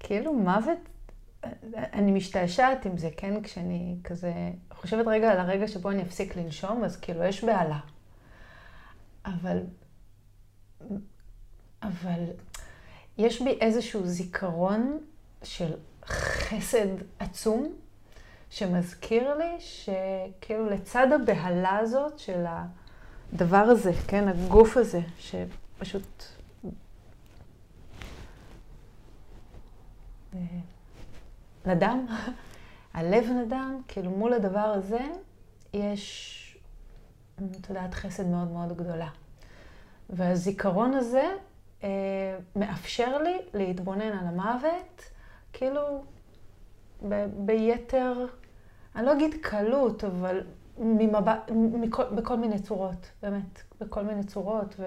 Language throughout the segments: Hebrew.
כאילו מוות, אני משתעשעת עם זה, כן? כשאני כזה חושבת רגע על הרגע שבו אני אפסיק לנשום, אז כאילו יש בהלה. אבל, אבל יש בי איזשהו זיכרון של חסד עצום, שמזכיר לי שכאילו לצד הבהלה הזאת של הדבר הזה, כן, הגוף הזה, שפשוט... אה, נדם, הלב נדם, כאילו מול הדבר הזה יש, את יודעת, חסד מאוד מאוד גדולה. והזיכרון הזה אה, מאפשר לי להתבונן על המוות, כאילו ב- ביתר, אני לא אגיד קלות, אבל ממבט, מכל, בכל מיני צורות, באמת, בכל מיני צורות,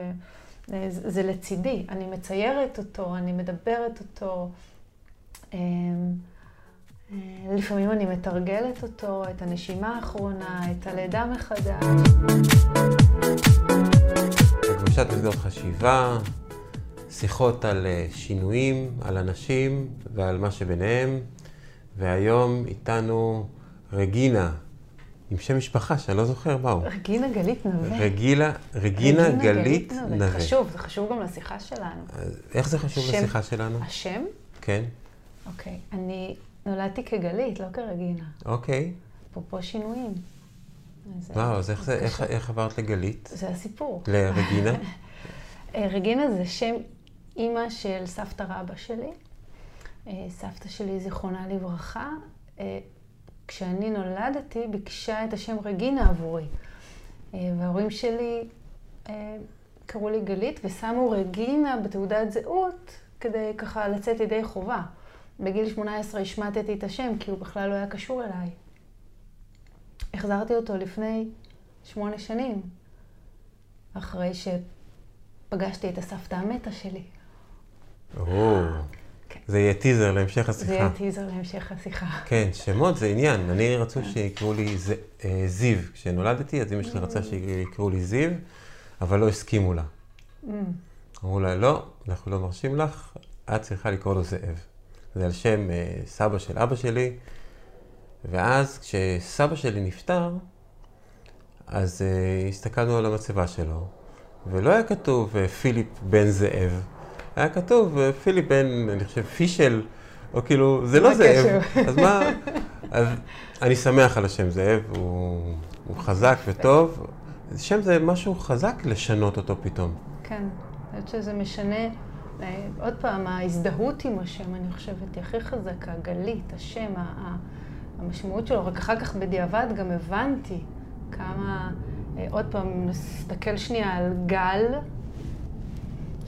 וזה לצידי. אני מציירת אותו, אני מדברת אותו. אה, אה, לפעמים אני מתרגלת אותו, את הנשימה האחרונה, את הלידה מחדש. גמישת מסגרות חשיבה, שיחות על אה, שינויים, על אנשים ועל מה שביניהם, והיום איתנו רגינה, עם שם משפחה שאני לא זוכר מהו. רגינה גלית נווה. רגילה, רגינה, רגינה גלית נווה. זה חשוב, זה חשוב גם לשיחה שלנו. איך זה חשוב השם, לשיחה שלנו? השם? כן. אוקיי, אני נולדתי כגלית, לא כרגינה. אוקיי. אפרופו שינויים. וואו, אז איך, זה, איך, איך עברת לגלית? זה הסיפור. לרגינה? אה, רגינה זה שם אימא של סבתא רבא שלי. אה, סבתא שלי, זיכרונה לברכה, אה, כשאני נולדתי, ביקשה את השם רגינה עבורי. וההורים שלי קראו לי גלית ושמו רגינה בתעודת זהות כדי ככה לצאת ידי חובה. בגיל 18 השמטתי את השם כי הוא בכלל לא היה קשור אליי. החזרתי אותו לפני שמונה שנים, אחרי שפגשתי את הסבתא המתה שלי. או, כן. זה יהיה טיזר להמשך השיחה. זה יהיה טיזר להמשך השיחה. כן, שמות זה עניין. אני רצו. שיקראו לי אה, זיו. כשנולדתי, אז אמא שלי רצה שיקראו לי זיו, אבל לא הסכימו לה. Mm. אמרו לה, לא, אנחנו לא מרשים לך, את צריכה לקרוא לו זאב. זה על שם אה, סבא של אבא שלי. ואז כשסבא שלי נפטר, אז uh, הסתכלנו על המצבה שלו, ולא היה כתוב uh, פיליפ בן זאב, היה כתוב uh, פיליפ בן, אני חושב, פישל, או כאילו, זה לא זאב. אז מה, אז אני שמח על השם זאב, הוא, הוא חזק וטוב. שם זה משהו חזק לשנות אותו פתאום. כן, אני חושבת שזה משנה. עוד פעם, ההזדהות עם השם, אני חושבת, היא הכי חזקה, גלית, השם, המשמעות שלו, רק אחר כך בדיעבד גם הבנתי כמה, אה, עוד פעם, נסתכל שנייה על גל,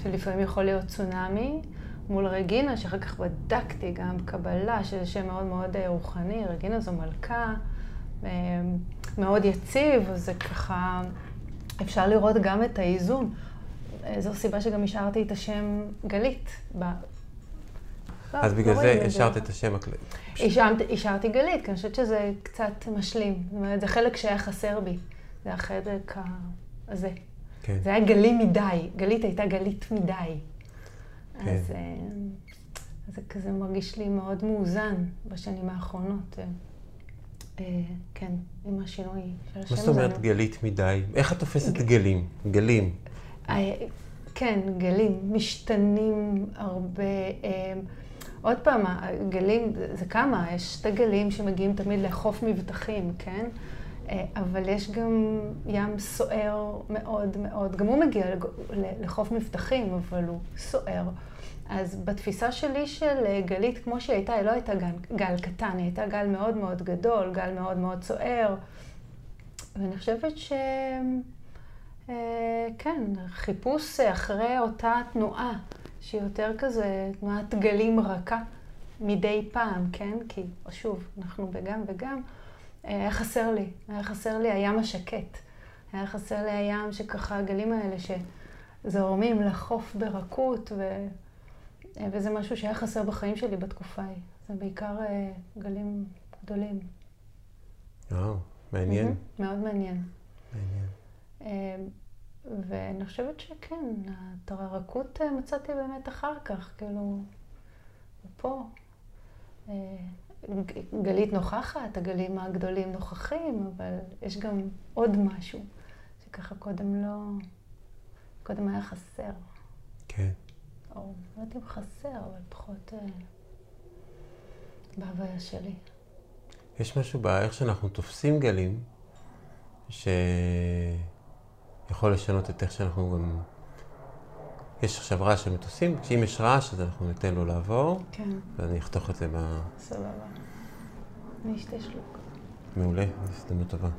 שלפעמים יכול להיות צונאמי, מול רגינה, שאחר כך בדקתי גם קבלה, שזה שם מאוד מאוד אה, רוחני, רגינה זו מלכה, אה, מאוד יציב, זה ככה, אפשר לראות גם את האיזון. זו סיבה שגם השארתי את השם גלית אז לא, בגלל זה השארת את השם הכללי. השארתי גלית, כי אני חושבת שזה קצת משלים. זאת אומרת, זה חלק שהיה חסר בי. זה החלק הזה. כן. זה היה גלי מדי. גלית הייתה גלית מדי. כן. אז אה, זה כזה מרגיש לי מאוד מאוזן בשנים האחרונות. אה, כן, עם השינוי של השם. מה זאת אומרת גלית מדי? איך את תופסת גלים? גלים. אה, כן, גלים משתנים הרבה. עוד פעם, הגלים, זה כמה, יש שתי גלים שמגיעים תמיד לחוף מבטחים, כן? אה, אבל יש גם ים סוער מאוד מאוד, גם הוא מגיע לחוף מבטחים, אבל הוא סוער. אז בתפיסה שלי של אה, גלית, כמו שהיא הייתה, היא לא הייתה גל, גל קטן, היא הייתה גל מאוד מאוד גדול, גל מאוד מאוד סוער. ואני חושבת ש... אה, כן, חיפוש אחרי אותה תנועה. שהיא יותר כזה תנועת גלים רכה מדי פעם, כן? כי, שוב, אנחנו בגם וגם. אה, היה חסר לי, היה חסר לי הים השקט. היה חסר לי הים שככה, הגלים האלה שזורמים לחוף ברכות, ו... אה, וזה משהו שהיה חסר בחיים שלי בתקופה ההיא. זה בעיקר גלים גדולים. וואו, מעניין. מאוד מעניין. מעניין. ואני חושבת שכן, את הרכות אה, מצאתי באמת אחר כך, כאילו, פה. אה, גלית נוכחת, הגלים הגדולים נוכחים, אבל יש גם עוד משהו שככה קודם לא, קודם היה חסר. כן. או לא יודעת אם חסר, אבל פחות אה, בהוויה שלי. יש משהו באיך שאנחנו תופסים גלים, שיכול לשנות את איך שאנחנו גם... יש עכשיו רעש של מטוסים, כשאם יש רעש אז אנחנו ניתן לו לעבור, כן, ואני אחתוך את זה ב... סבבה. אני אשתה שלוק. מעולה, זו הזדמנות טובה.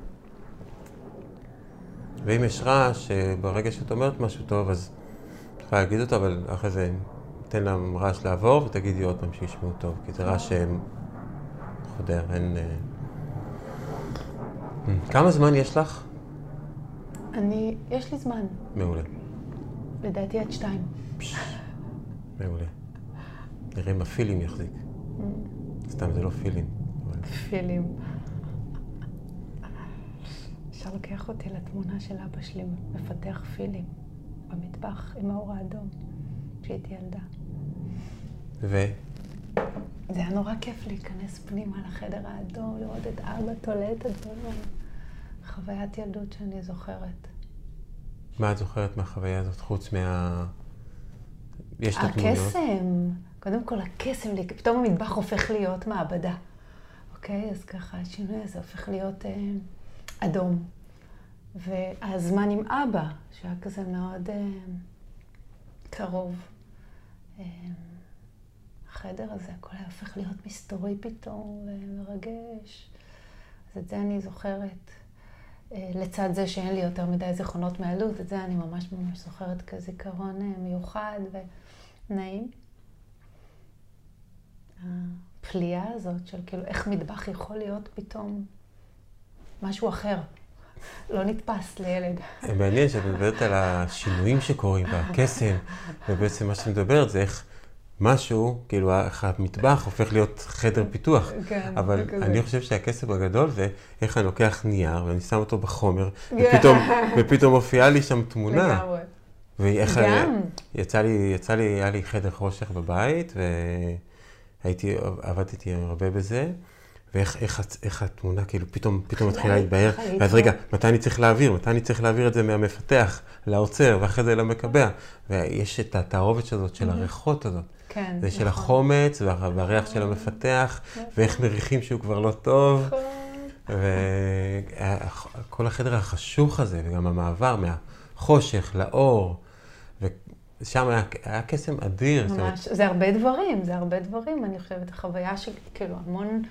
ואם יש רעש, אה, ברגע שאת אומרת משהו טוב, אז את יכולה להגיד אותו, אבל אחרי זה תן לרעש לעבור ותגידי עוד פעם שישמעו טוב, כי זה רעש שחודר, אין... אה, כמה זמן יש לך? אני, יש לי זמן, מעולה, לדעתי עד שתיים. מעולה. נראה אם הפילים יחזיק. סתם, זה לא פילים. פילים. אפשר לקח אותי לתמונה של אבא שלי מפתח פילים במטבח עם האור האדום, כשהייתי ילדה. ו... זה היה נורא כיף להיכנס פנימה לחדר האדום, לראות את אבא תולה את הדברים. חוויית ילדות שאני זוכרת. מה את זוכרת מהחוויה הזאת, חוץ מה... יש את התמונות. הקסם, קודם כל הקסם, פתאום המטבח הופך להיות מעבדה. אוקיי? אז ככה השינוי הזה הופך להיות אה, אדום. והזמן עם אבא, שהיה כזה מאוד אה, קרוב. אה, החדר הזה, הכל היה הופך להיות מסתורי פתאום ומרגש. אז את זה אני זוכרת. אה, לצד זה שאין לי יותר מדי זיכרונות מהילדות, את זה אני ממש ממש זוכרת כזיכרון אה, מיוחד ונעים. הפליאה הזאת של כאילו איך מטבח יכול להיות פתאום משהו אחר, לא נתפס לילד. מעניין שאת מדברת על השינויים שקורים והקסם, ובעצם מה שאת מדברת זה איך משהו, כאילו המטבח הופך להיות חדר פיתוח. כן, אבל זה כזה. אני חושב שהקסם הגדול זה איך אני לוקח נייר ואני שם אותו בחומר, ופתאום, ופתאום מופיעה לי שם תמונה. לגמרי. ואיך גם. יצא לי, יצא לי, היה לי חדר חושך בבית, והייתי, עבדתי הרבה בזה, ואיך איך, איך התמונה כאילו פתאום, פתאום מתחילה להתבהר. ואז רגע, מתי אני צריך להעביר? מתי אני צריך להעביר את זה מהמפתח לעוצר, ואחרי זה למקבע? ויש את התערובת הזאת של הריחות הזאת. כן, זה של נכון. החומץ וה- והריח של המפתח, ואיך מריחים שהוא כבר לא טוב. נכון. וכל החדר החשוך הזה, וגם המעבר מהחושך לאור, ושם היה, היה קסם אדיר. זאת אומרת, ממש, זה הרבה דברים, זה הרבה דברים, אני חושבת, חוויה של, כאילו, המון,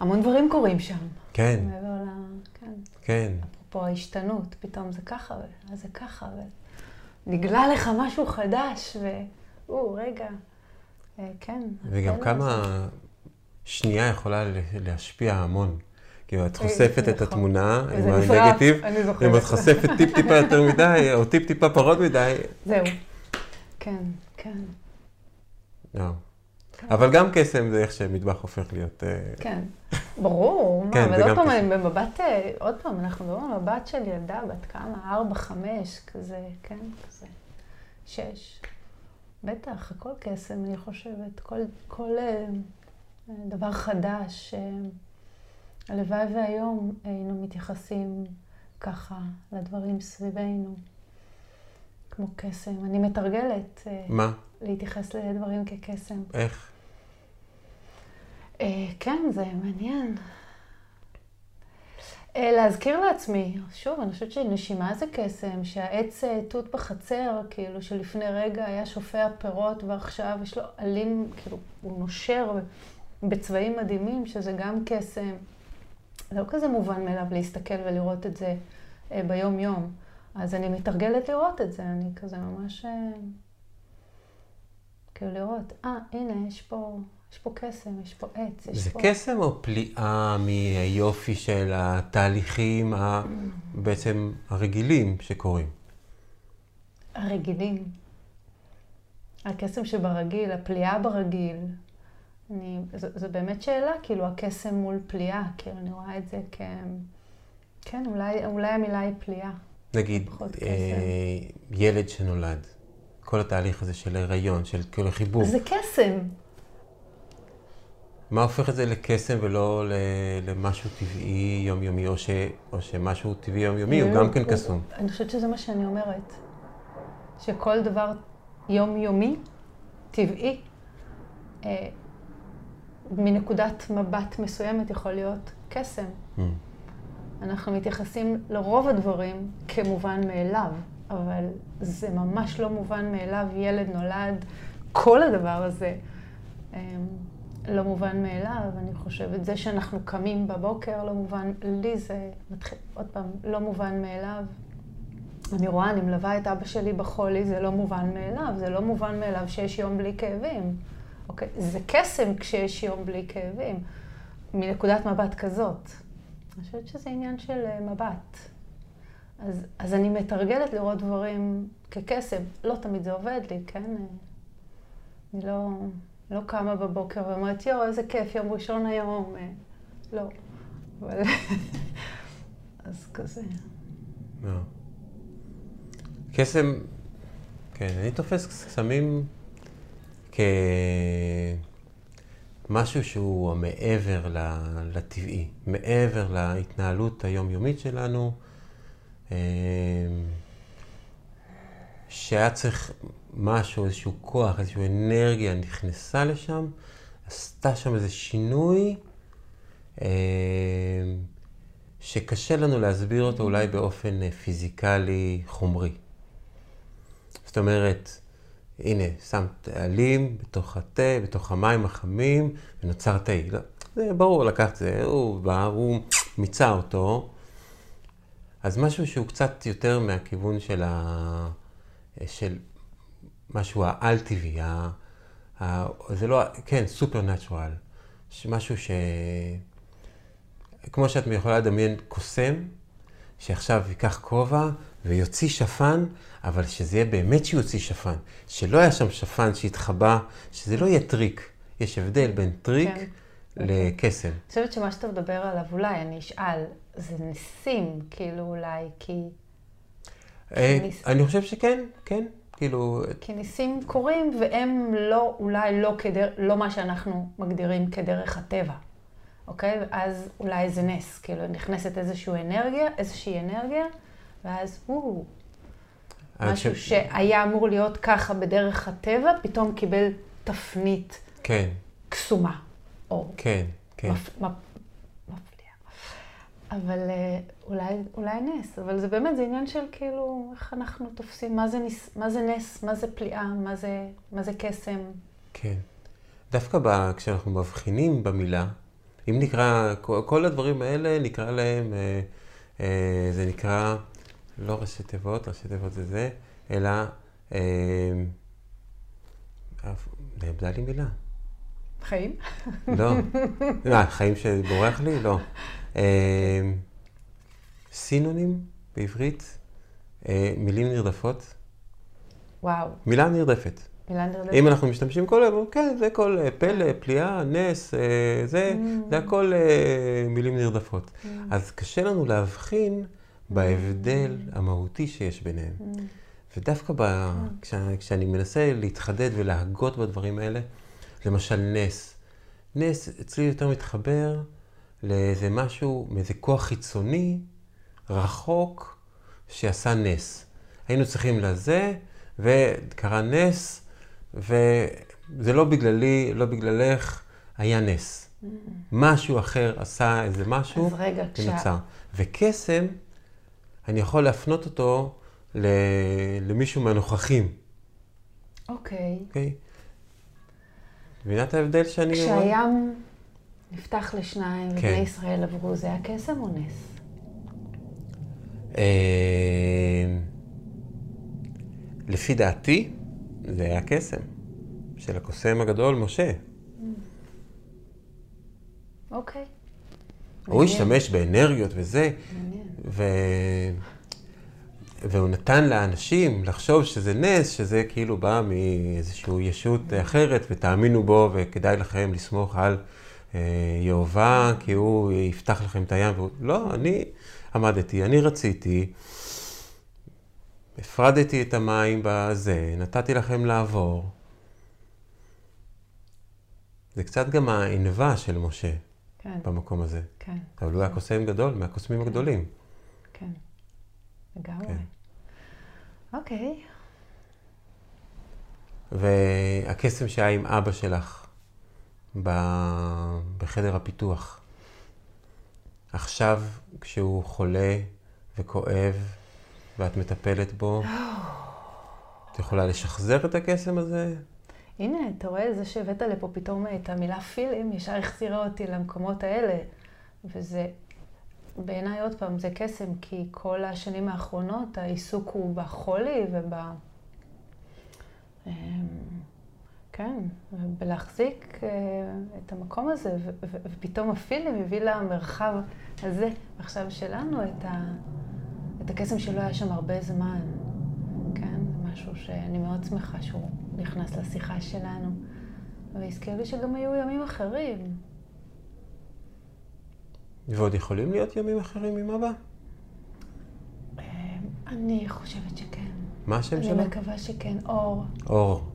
המון דברים קורים שם. כן, מעבר ל... כן. כן. אפרופו ההשתנות, פתאום זה ככה, ואז זה ככה, ונגלה לך משהו חדש, ואו, רגע, אה, כן. וגם כמה. שנייה יכולה להשפיע המון. כאילו, את אה, חושפת את נכון. התמונה עם הנגטיב. אם את חושפת טיפ-טיפה יותר מדי, או טיפ-טיפה פחות מדי, זהו. כן, כן, לא. אבל גם קסם זה איך שמטבח הופך להיות... אה, כן. ברור, כן, זה אבל גם עוד פעם, קשה. אני במבט, אה, עוד פעם, אנחנו מדברים על מבט של ילדה בת כמה? ארבע, חמש, כזה, כן, כזה, שש. בטח, הכל קסם, אני חושבת. כל, כל אה, דבר חדש. אה, הלוואי והיום היינו מתייחסים ככה לדברים סביבנו, כמו קסם. אני מתרגלת אה, מה? להתייחס לדברים כקסם. איך? כן, זה מעניין. אה, להזכיר לעצמי, שוב, אני חושבת שנשימה זה קסם, שהעץ אה, תות בחצר, כאילו שלפני רגע היה שופע פירות ועכשיו יש לו עלים, כאילו, הוא נושר בצבעים מדהימים, שזה גם קסם. זה לא כזה מובן מאליו להסתכל ולראות את זה אה, ביום-יום. אז אני מתרגלת לראות את זה, אני כזה ממש... כאילו לראות, אה, הנה, יש פה, יש פה קסם, יש פה עץ, יש זה פה... קסם או פליאה מהיופי של התהליכים ה... בעצם הרגילים שקורים? הרגילים. הקסם שברגיל, הפליאה ברגיל. אני, זו, זו באמת שאלה, כאילו, הקסם מול פליאה, כאילו, אני רואה את זה כ... כן, אולי, אולי המילה היא פליאה. נגיד, אה. ילד שנולד, כל התהליך הזה של הריון, של כאילו חיבור, זה קסם. מה הופך את זה לקסם ולא למשהו טבעי יומיומי, או, ש, או שמשהו טבעי יומיומי הוא גם כן קסום? אני חושבת שזה מה שאני אומרת. שכל דבר יומיומי, טבעי, אה, מנקודת מבט מסוימת יכול להיות קסם. Mm. אנחנו מתייחסים לרוב הדברים כמובן מאליו, אבל זה ממש לא מובן מאליו. ילד נולד, כל הדבר הזה אה, לא מובן מאליו. אני חושבת, זה שאנחנו קמים בבוקר לא מובן, לי זה מתחיל, עוד פעם, לא מובן מאליו. אני רואה, אני מלווה את אבא שלי בחולי, זה לא מובן מאליו, זה לא מובן מאליו שיש יום בלי כאבים. אוקיי? זה קסם כשיש יום בלי כאבים, מנקודת מבט כזאת. אני חושבת שזה עניין של אה, מבט. אז, אז אני מתרגלת לראות דברים כקסם. לא תמיד זה עובד לי, כן? אה, אני לא, לא קמה בבוקר ואומרת, יואו, איזה כיף, יום ראשון היום. אה, לא. אבל... אז כזה. לא. קסם, כן, אני תופס קסמים כמשהו שהוא מעבר ל- לטבעי, מעבר להתנהלות היומיומית שלנו, אה, שהיה צריך משהו, איזשהו כוח, איזושהי אנרגיה נכנסה לשם, עשתה שם איזה שינוי. אה, שקשה לנו להסביר אותו אולי באופן אה, פיזיקלי חומרי. זאת אומרת, הנה, שמת עלים בתוך התה, בתוך המים החמים, ונוצר תה. לא, זה ברור, לקח את זה, הוא בא, הוא מיצה אותו. אז משהו שהוא קצת יותר מהכיוון של, ה... של משהו העל-טבעי, ה... ה... זה לא, כן, supernatural. משהו ש... כמו שאת יכולה לדמיין קוסם, שעכשיו ייקח כובע ויוציא שפן, אבל שזה יהיה באמת שיוציא שפן. שלא היה שם שפן שהתחבא, שזה לא יהיה טריק. יש הבדל בין טריק כן. לקסם. אני חושבת שמה שאתה מדבר עליו, אולי אני אשאל, זה ניסים, כאילו אולי, כי, אה, אני חושב שכן, כן. כאילו, כי ניסים קורים והם לא, אולי לא, כדר, לא מה שאנחנו מגדירים כדרך הטבע, אוקיי? אז אולי זה נס, כאילו נכנסת איזושהי אנרגיה, איזושהי אנרגיה, ואז הוא, משהו חושב- שהיה אמור להיות ככה בדרך הטבע, פתאום קיבל תפנית כן, קסומה, או כן, כן. מפ... אבל אה, אולי, אולי נס, אבל זה באמת, זה עניין של כאילו, איך אנחנו תופסים, מה זה, נס, מה זה נס, מה זה פליאה, מה זה, מה זה קסם. כן. דווקא ב, כשאנחנו מבחינים במילה, אם נקרא, כל, כל הדברים האלה נקרא להם, אה, אה, זה נקרא, לא ראשי תיבות, ראשי תיבות זה זה, אלא, אה, נאבדה לי מילה. חיים? לא. מה, חיים שבורח לי? לא. אה, סינונים בעברית, אה, מילים נרדפות, וואו, מילה נרדפת. מילה נרדפת. אם אנחנו משתמשים כל היום, כן, זה כל אה, פלא, פליאה, נס, אה, זה, זה הכל אה, מילים נרדפות. אז קשה לנו להבחין בהבדל המהותי שיש ביניהם. ודווקא ב... כשה- כשאני מנסה להתחדד ולהגות בדברים האלה, למשל נס. נס אצלי יותר מתחבר לאיזה משהו, מאיזה כוח חיצוני, רחוק, שעשה נס. היינו צריכים לזה, וקרה נס, וזה לא בגללי, לא בגללך, היה נס. משהו אחר עשה איזה משהו, אז רגע, כשה... ונוצר. וקסם, אני יכול להפנות אותו ל... למישהו מהנוכחים, אוקיי. אוקיי? מבינה את ההבדל שאני... כשהים נפתח לשניים ובני כן. ישראל עברו, זה היה קסם או נס? אה, לפי דעתי, זה היה קסם של הקוסם הגדול, משה. אוקיי. הוא. השתמש באנרגיות וזה. ו... והוא נתן לאנשים לחשוב שזה נס, שזה כאילו בא מאיזושהי ישות אחרת, ותאמינו בו, וכדאי לכם לסמוך על אה, יהובה, כי הוא יפתח לכם את הים. והוא... לא, אני עמדתי, אני רציתי, הפרדתי את המים בזה, נתתי לכם לעבור. זה קצת גם הענווה של משה כן, במקום הזה. כן, אבל הוא היה קוסם גדול, מהקוסמים כן. הגדולים. כן. לגמרי. כן. אוקיי. והקסם שהיה עם אבא שלך בחדר הפיתוח, עכשיו כשהוא חולה וכואב ואת מטפלת בו, את יכולה לשחזר את הקסם הזה? הנה, אתה רואה, זה שהבאת לפה פתאום את המילה פילים, ישר החזירה אותי למקומות האלה. וזה, בעיניי עוד פעם, זה קסם, כי כל השנים האחרונות העיסוק הוא בחולי וב... כן, בלהחזיק אה, את המקום הזה, ופתאום הפילים הביא למרחב הזה, עכשיו שלנו, את, ה, את הקסם שלא היה שם הרבה זמן. כן, זה משהו שאני מאוד שמחה שהוא נכנס לשיחה שלנו. והזכיר לי שגם היו ימים אחרים. ועוד יכולים להיות ימים אחרים עם אבא? אה, אני חושבת שכן. מה השם אני שלו? מקווה שכן. אור. אור.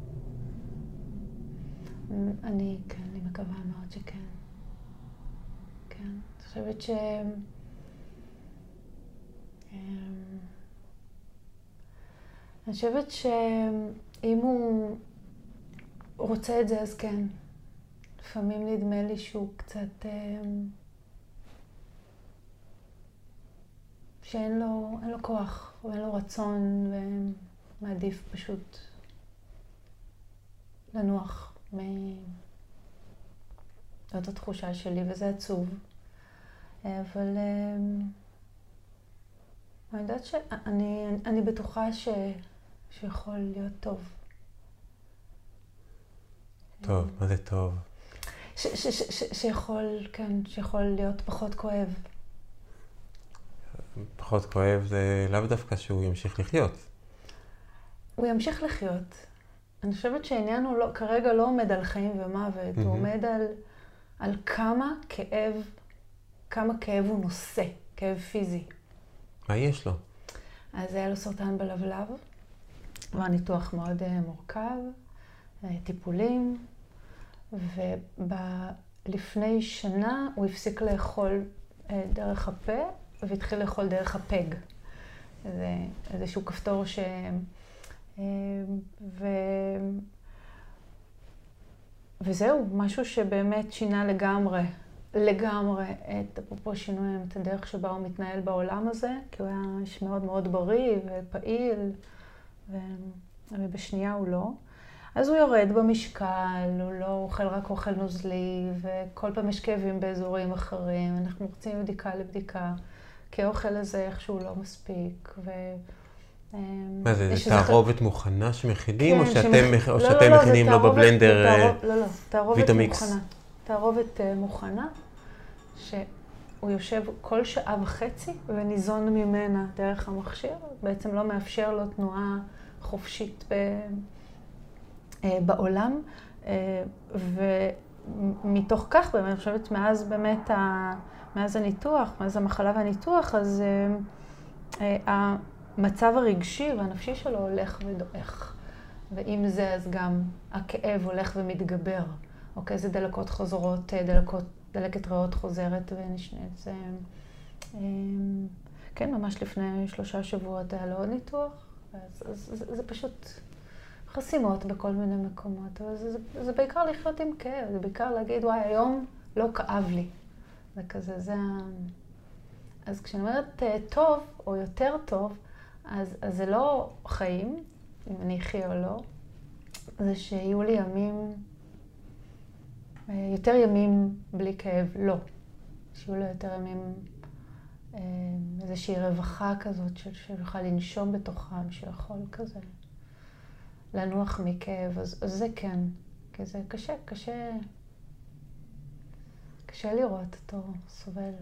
אני, כן, אני מקווה מאוד שכן. כן. אני חושבת ש... אמ, אני חושבת שאם הוא רוצה את זה, אז כן. לפעמים נדמה לי שהוא קצת... אמ, שאין לו, לו כוח, או אין לו רצון, ומעדיף פשוט לנוח מ... זאת התחושה שלי, וזה עצוב. אבל אמ, אני יודעת שאני אני בטוחה ש, שיכול להיות טוב. טוב, מה זה טוב? ש, ש, ש, ש, שיכול, כן, שיכול להיות פחות כואב. פחות כואב זה לאו דווקא שהוא ימשיך לחיות. הוא ימשיך לחיות. אני חושבת שהעניין הוא לא, כרגע לא עומד על חיים ומוות, מהמם. הוא עומד על, על כמה כאב, כמה כאב הוא נושא, כאב פיזי. מה יש לו? אז היה לו סרטן בלבלב, var ניתוח מאוד אה, מורכב, אה, טיפולים, ולפני שנה הוא הפסיק לאכול אה, דרך הפה והתחיל לאכול דרך הפג. זה איזשהו כפתור ש... אה, ו... וזהו, משהו שבאמת שינה לגמרי, לגמרי את, אפרופו שינוי, את הדרך שבה הוא מתנהל בעולם הזה, כי הוא היה איש מאוד מאוד בריא ופעיל, ו... ובשנייה הוא לא. אז הוא יורד במשקל, הוא לא אוכל רק אוכל נוזלי, וכל פעם יש כאבים באזורים אחרים. אנחנו רוצים מבדיקה לבדיקה, כי האוכל הזה איכשהו לא מספיק. ו... אמ, מה זה, זה תערובת מוכנה שמכינים, או כן, שאתם לא, לא, לא, מכינים לו תערובת- בבלנדר? זה אה, לא, לא, תערובת ויטמיקס. מוכנה. תערובת אה, מוכנה, שהוא יושב כל שעה וחצי וניזון ממנה דרך המכשיר, בעצם לא מאפשר לו תנועה חופשית ב, אה, בעולם. ומתוך כך, באמת, אני חושבת, מאז באמת, מאז הניתוח, מאז המחלה והניתוח, אז המצב הרגשי והנפשי שלו הולך ודועך. ועם זה אז גם הכאב הולך ומתגבר. אוקיי, זה דלקות חוזרות, אה, דלקות, דלקת ריאות חוזרת ונשנית. זה, אה, כן, ממש לפני שלושה שבועות היה לו עוד ניתוח, אז, אז זה, זה פשוט חסימות בכל מיני מקומות. אבל זה, זה, זה בעיקר לחיות עם כאב, זה בעיקר להגיד, וואי, היום לא כאב לי. זה כזה, זה ה... אז כשאני אומרת אה, טוב, או יותר טוב, אז, אז זה לא חיים, אם אני אחיה או לא, זה שיהיו לי ימים, אה, יותר ימים בלי כאב, לא. שיהיו לו יותר ימים, אה, איזושהי רווחה כזאת, שיוכל לנשום בתוכם, שיכול כזה לנוח מכאב, אז, אז זה כן, כי זה קשה, קשה, קשה לראות אותו סובל.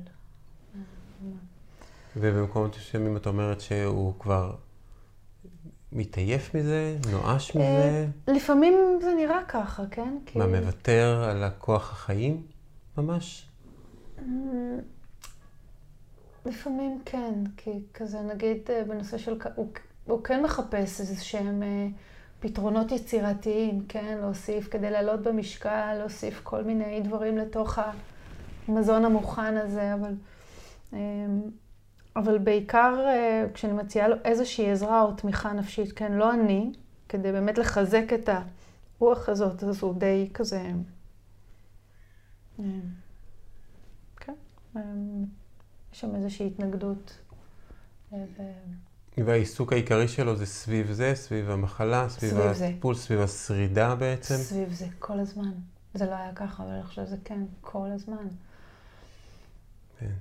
אה, ובמקומות מסוימים את אומרת שהוא כבר מתעייף מזה, נואש אה, מזה, לפעמים זה נראה ככה, כן? כי... מה, מוותר על הכוח החיים ממש? אמ, לפעמים כן, כי כזה נגיד אה, בנושא של, הוא, הוא כן מחפש איזה שהם אה, פתרונות יצירתיים, כן? להוסיף, כדי לעלות במשקל, להוסיף כל מיני דברים לתוך המזון המוכן הזה, אבל... אבל בעיקר אה, כשאני מציעה לו איזושהי עזרה או תמיכה נפשית, כן, לא אני, כדי באמת לחזק את הרוח הזאת, אז הוא די כזה... אה, כן, אה, יש שם איזושהי התנגדות. והעיסוק העיקרי שלו זה סביב זה, סביב המחלה, סביב, סביב הטיפול, סביב השרידה בעצם? סביב זה, כל הזמן. זה לא היה ככה, אבל אני חושבת שזה כן, כל הזמן. כן.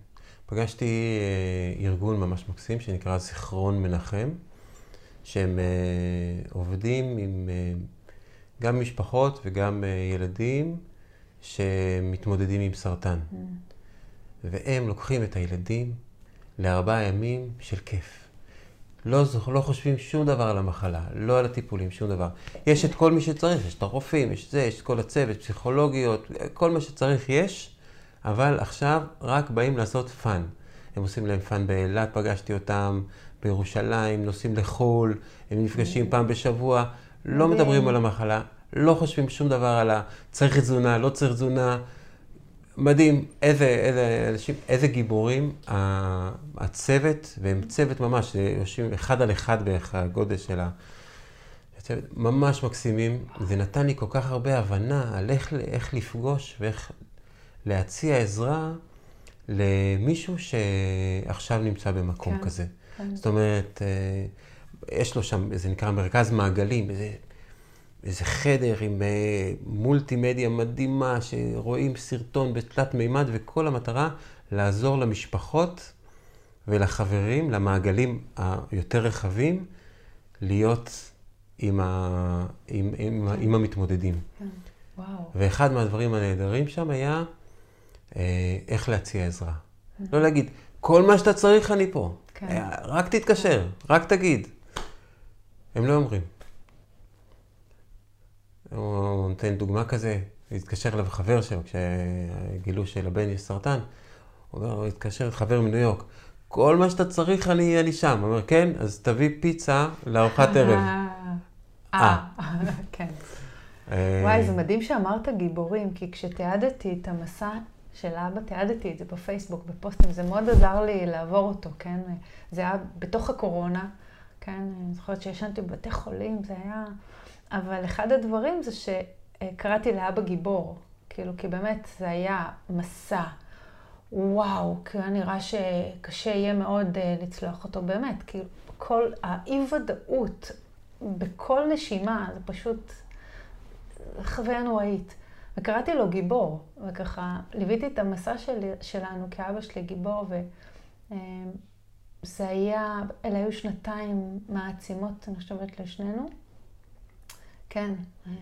פגשתי אה, ארגון ממש מקסים שנקרא זיכרון מנחם, שהם אה, עובדים עם אה, גם משפחות וגם ילדים שמתמודדים עם סרטן. Mm. והם לוקחים את הילדים לארבעה ימים של כיף. לא, לא חושבים שום דבר על המחלה, לא על הטיפולים, שום דבר. יש את כל מי שצריך, יש את הרופאים, יש את זה, יש את כל הצוות, פסיכולוגיות, כל מה שצריך יש. אבל עכשיו רק באים לעשות fun. הם עושים להם fun באילת, פגשתי אותם, בירושלים, נוסעים לחו"ל, הם נפגשים פעם בשבוע, לא מדברים על המחלה, לא חושבים שום דבר על הצריך תזונה, לא צריך תזונה. מדהים, איזה, איזה אנשים, איזה גיבורים הצוות, והם צוות ממש, יושבים אחד על אחד בערך הגודל של ה... ממש מקסימים. זה נתן לי כל כך הרבה הבנה על איך, איך לפגוש ואיך להציע עזרה למישהו שעכשיו נמצא במקום כן, כזה. כן. זאת אומרת, אה, יש לו שם, זה נקרא מרכז מעגלים, איזה, איזה חדר עם אה, מולטימדיה מדהימה, שרואים סרטון בתלת מימד, וכל המטרה לעזור למשפחות ולחברים, למעגלים היותר רחבים, להיות עם, ה, עם, עם, עם, עם המתמודדים. כן. וואו. ואחד מהדברים הנהדרים שם היה איך להציע עזרה. לא להגיד, כל מה שאתה צריך אני פה. כן. אה, רק תתקשר, רק תגיד. הם לא אומרים. הוא נותן דוגמה כזה, התקשר אליו חבר שלו, כשגילו שלבן יש סרטן, הוא אומר, הוא התקשר לחבר מניו יורק, כל מה שאתה צריך אני, אני שם. הוא אומר, כן, אז תביא פיצה לארוחת ערב. אה, כן. וואי, זה מדהים שאמרת גיבורים, כי כשתיעדתי את המסע של אבא, תיעדתי את זה בפייסבוק, בפוסטים, זה מאוד עזר לי לעבור אותו, כן? זה היה בתוך הקורונה, כן? אני זוכרת שישנתי בבתי חולים, זה היה... אבל אחד הדברים זה שקראתי לאבא גיבור, כאילו, כי באמת זה היה מסע. וואו, כי היה נראה שקשה יהיה מאוד uh, לצלוח אותו, באמת, כאילו, כל האי-ודאות בכל נשימה, זה פשוט חוויה נוראית. וקראתי לו גיבור, וככה ליוויתי את המסע של, שלנו כאבא שלי גיבור, וזה היה, אלה היו שנתיים מעצימות, אני חושבת, לשנינו. כן, אה,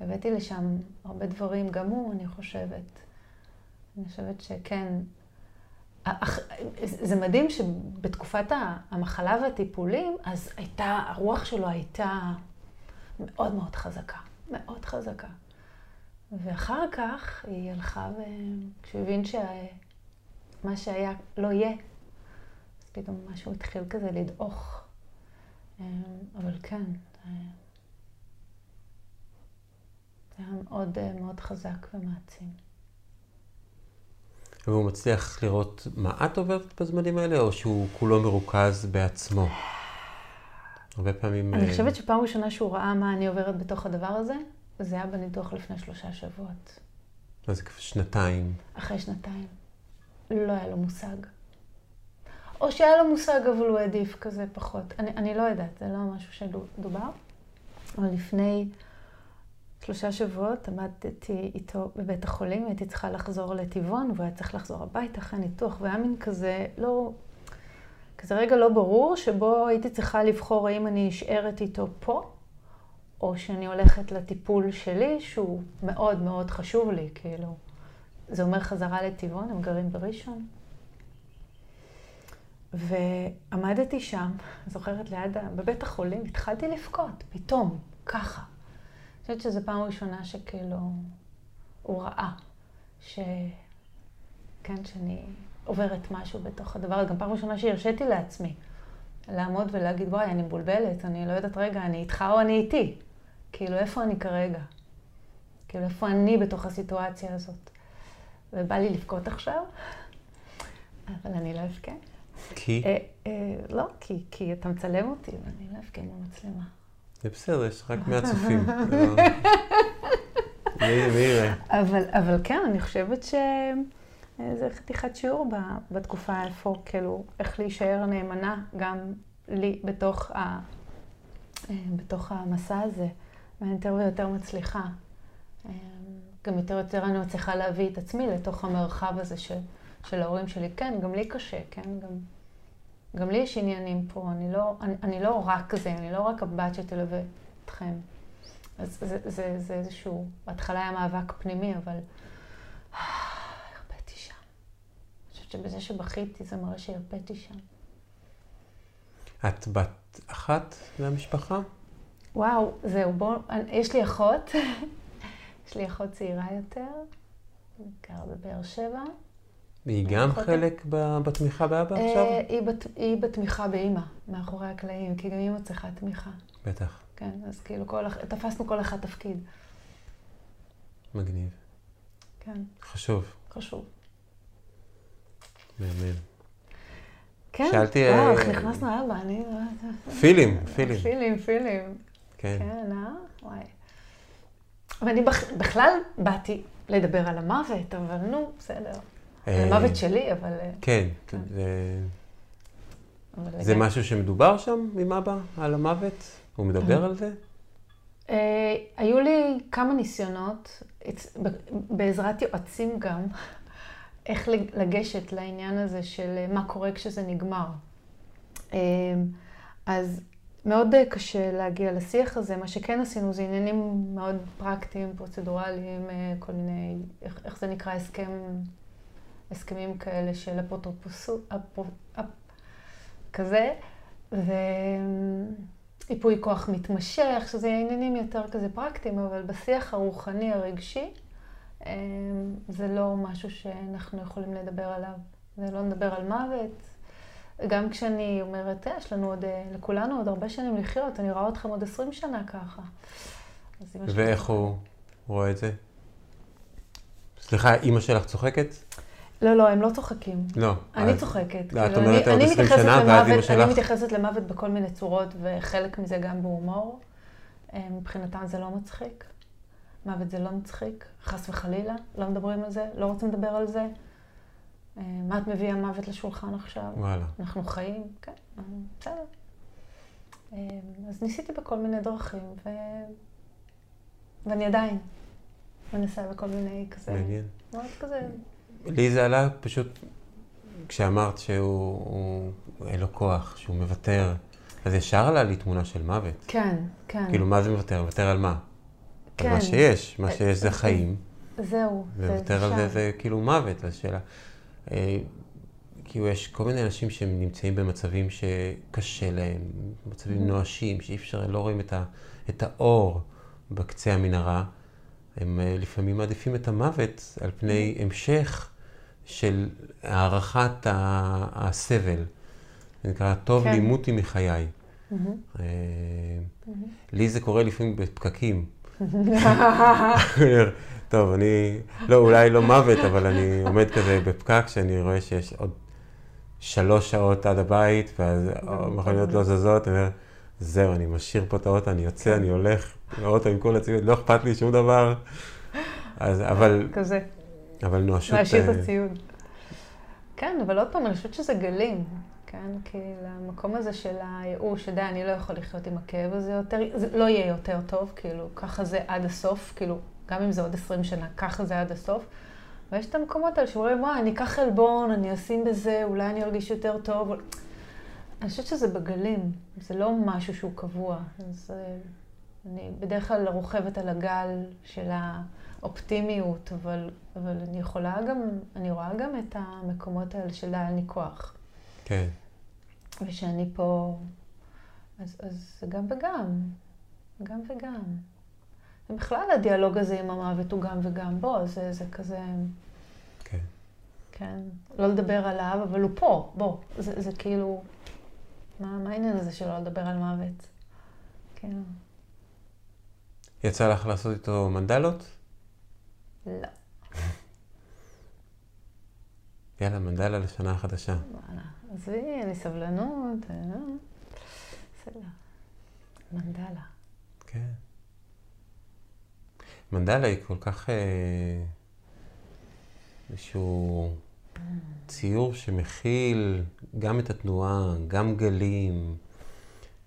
הבאתי לשם הרבה דברים, גם הוא, אני חושבת. אני חושבת שכן. זה מדהים שבתקופת המחלה והטיפולים, אז הייתה, הרוח שלו הייתה מאוד מאוד חזקה, מאוד חזקה. ואחר כך היא הלכה, וכשהוא הבין שמה שהיה לא יהיה, אז פתאום משהו התחיל כזה לדעוך. אמ, אבל כן, זה היה מאוד מאוד חזק ומעצים. והוא מצליח לראות מה את עוברת בזמנים האלה, או שהוא כולו מרוכז בעצמו? הרבה פעמים... אני חושבת שפעם ראשונה שהוא ראה מה אני עוברת בתוך הדבר הזה, זה היה בניתוח לפני שלושה שבועות. מה זה שנתיים? אחרי שנתיים. לא היה לו מושג. או שהיה לו מושג, אבל הוא העדיף כזה פחות. אני, אני לא יודעת, זה לא משהו שדובר. אבל לפני שלושה שבועות עמדתי איתו בבית החולים, הייתי צריכה לחזור לטבעון, והוא היה צריך לחזור הביתה אחרי ניתוח, והיה מין כזה, לא... כזה רגע לא ברור, שבו הייתי צריכה לבחור האם אני נשארת איתו פה, או שאני הולכת לטיפול שלי, שהוא מאוד מאוד חשוב לי, כאילו. זה אומר חזרה לטבעון, הם גרים בראשון. ועמדתי שם, זוכרת ליד, בבית החולים, התחלתי לבכות, פתאום, ככה. אני חושבת שזו פעם ראשונה שכאילו, הוא ראה, ש... כן, שאני עוברת משהו בתוך הדבר, גם פעם ראשונה שהרשיתי לעצמי לעמוד ולהגיד, וואי, אני מבולבלת, אני לא יודעת, רגע, אני איתך או אני איתי? כאילו, איפה אני כרגע? כאילו, איפה אני בתוך הסיטואציה הזאת? ובא לי לבכות עכשיו, אבל אני לא אבכה. כי? אה, אה, לא, כי, כי אתה מצלם אותי, ואני לא אבכה עם המצלמה. זה בסדר, יש רק מעט צופים. מי יראה? אבל, אבל כן, אני חושבת שזה חתיכת שיעור בתקופה איפה, כאילו, איך להישאר נאמנה גם לי בתוך, ה, אה, בתוך המסע הזה, ואני יותר ויותר מצליחה. אה, גם יותר ויותר אני מצליחה להביא את עצמי לתוך המרחב הזה של, של ההורים שלי. כן, גם לי קשה, כן, גם, גם לי יש עניינים פה, אני לא, אני, אני לא רק זה, אני לא רק הבת שתלווה אתכם. אז זה, זה, זה, איזשהו, בהתחלה היה מאבק פנימי, אבל הרפאתי שם. אני חושבת שבזה שבכיתי זה מראה שהרפאתי שם. את בת אחת מהמשפחה? וואו, זהו, בואו, יש לי אחות, יש לי אחות צעירה יותר, גרה בבאר שבע. היא גם חלק ב- בתמיכה באבא אה, עכשיו? היא, בת, היא בתמיכה באימא, מאחורי הקלעים, כי גם אימא צריכה תמיכה. בטח, כן, אז כאילו כל, תפסנו כל אחד תפקיד. מגניב. כן, חשוב, חשוב. מהמם. כן, שאלתי, וואו, אה, איך נכנסנו אבא, אני... פילים, פילים. פילים, פילים. כן. כן, אה? וואי. ואני בכ- בכלל באתי לדבר על המוות, אבל נו, בסדר. אה, על המוות שלי, אבל... אה, כן, כן. זה-. משהו שמדובר שם עם אבא, על המוות? הוא מדבר על זה? אה, היו לי כמה ניסיונות, בעזרת יועצים גם, איך לג- לגשת לעניין הזה של אה, מה קורה כשזה נגמר. אה, אז מאוד אה, קשה להגיע לשיח הזה. מה שכן עשינו זה עניינים מאוד פרקטיים, פרוצדורליים, אה, כל מיני, איך, איך זה נקרא, הסכם, הסכמים כאלה של אפוטרופסות, אפו, אפ, כזה, וייפוי כוח מתמשך, שזה עניינים יותר כזה פרקטיים, אבל בשיח הרוחני הרגשי, אה, זה לא משהו שאנחנו יכולים לדבר עליו. זה לא נדבר על מוות. גם כשאני אומרת, "אה, יש לנו עוד, אה, לכולנו עוד הרבה שנים לחיות, אני רואה אתכם עוד 20 שנה ככה. ואיך הוא רואה את זה? סליחה, אימא שלך צוחקת? לא, לא, הם לא צוחקים. לא. אני אז- צוחקת. לא, את כאילו, אומרת אני- עוד אני 20 מתייחסת שנה, ואז אמא שלך- אני מתייחסת למוות בכל מיני צורות, וחלק מזה גם בהומור. אה, מבחינתם זה לא מצחיק. מוות זה לא מצחיק, חס וחלילה, לא מדברים על זה, לא רוצים לדבר על זה. אה, מה את מביאה מוות לשולחן עכשיו? וואלה. אנחנו חיים, כן, בסדר. אה, אז ניסיתי בכל מיני דרכים, ו... ואני עדיין מנסה בכל מיני כזה, מעניין. מאוד כזה, לי זה עלה פשוט כשאמרת שהוא, הוא- אין לו כוח, שהוא מוותר. אז ישר עלה לי תמונה של מוות. כן, כן. כאילו, מה זה מוותר? מוותר על מה? כן. על מה שיש. מה שיש זה אה, חיים, זהו. ומוותר על. זה זה כאילו מוות. אז שאלה... אה, כאילו, יש כל מיני אנשים שהם נמצאים במצבים שקשה להם, מצבים נואשים, שאי אפשר, לא רואים את, ה, את האור בקצה המנהרה. הם אה, לפעמים מעדיפים את המוות על פני המשך של הערכת הסבל. זה נקרא, טוב כן. לי מותי מחיי. מהמם. אה, לי זה קורה לפעמים בפקקים. טוב, אני, לא, אולי לא מוות, אבל אני עומד כזה בפקק, שאני רואה שיש עוד שלוש שעות עד הבית, ואז המכוניות לא זזות, אני אומר, זהו, אני משאיר פה את האוטו, אני יוצא, אני הולך לאוטו עם כל הציוד, לא אכפת לי שום דבר. אז, אבל, כזה, אבל נואשות... להשאיר את אה, הציוד. כן, אבל עוד פעם, אני חושבת שזה גלים, כן? כי למקום הזה של הייאוש, שדי, אני לא יכול לחיות עם הכאב הזה יותר, זה לא יהיה יותר טוב, כאילו, ככה זה עד הסוף, כאילו, גם אם זה עוד 20 שנה, ככה זה עד הסוף. ויש את המקומות האלה שאומרים, וואי, אני אקח חלבון, אני אשים בזה, אולי אני ארגיש יותר טוב. אני חושבת שזה בגלים, זה לא משהו שהוא קבוע. אז אה, אני בדרך כלל רוכבת על הגל של האופטימיות, אבל, אבל אני יכולה גם, אני רואה גם את המקומות האלה של אין לי כוח. כן, ושאני פה, אז, אז זה גם וגם, גם וגם. ובכלל הדיאלוג הזה עם המוות הוא גם וגם. בוא, זה, זה כזה, כן. כן, לא לדבר עליו, אבל הוא פה, בוא. זה, זה כאילו, מה, מה העניין הזה שלא לדבר על מוות? כן. יצא לך לעשות איתו מנדלות? לא. יאללה, מנדלה לשנה החדשה. וואלה. עזבי, לי סבלנות. אה, בסדר. מנדלה. כן. מנדלה היא כל כך... אה, איזשהו ציור שמכיל גם את התנועה, גם גלים,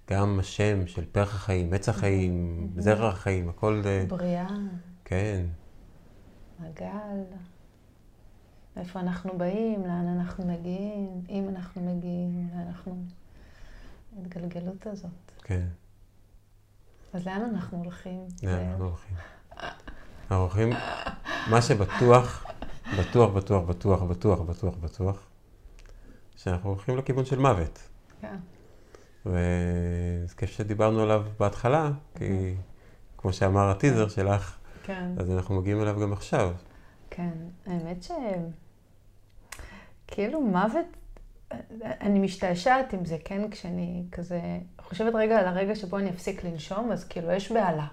גם השם של פרח החיים, עץ החיים, זרע החיים, הכל... אה, בריאה, כן, הגל. מאיפה אנחנו באים, לאן אנחנו מגיעים, אם אנחנו מגיעים, לאן אנחנו... ההתגלגלות הזאת. כן. אז לאן אנחנו הולכים? לאן אנחנו הולכים? אנחנו הולכים, מה שבטוח, בטוח, בטוח, בטוח, בטוח, בטוח, בטוח, שאנחנו הולכים לכיוון של מוות. כן. וזה כיף שדיברנו עליו בהתחלה, כי כמו שאמר הטיזר שלך, כן. אז אנחנו מגיעים אליו גם עכשיו. כן, האמת ש... כאילו מוות, אני משתעשעת עם זה, כן? כשאני כזה חושבת רגע על הרגע שבו אני אפסיק לנשום, אז כאילו יש בהלה.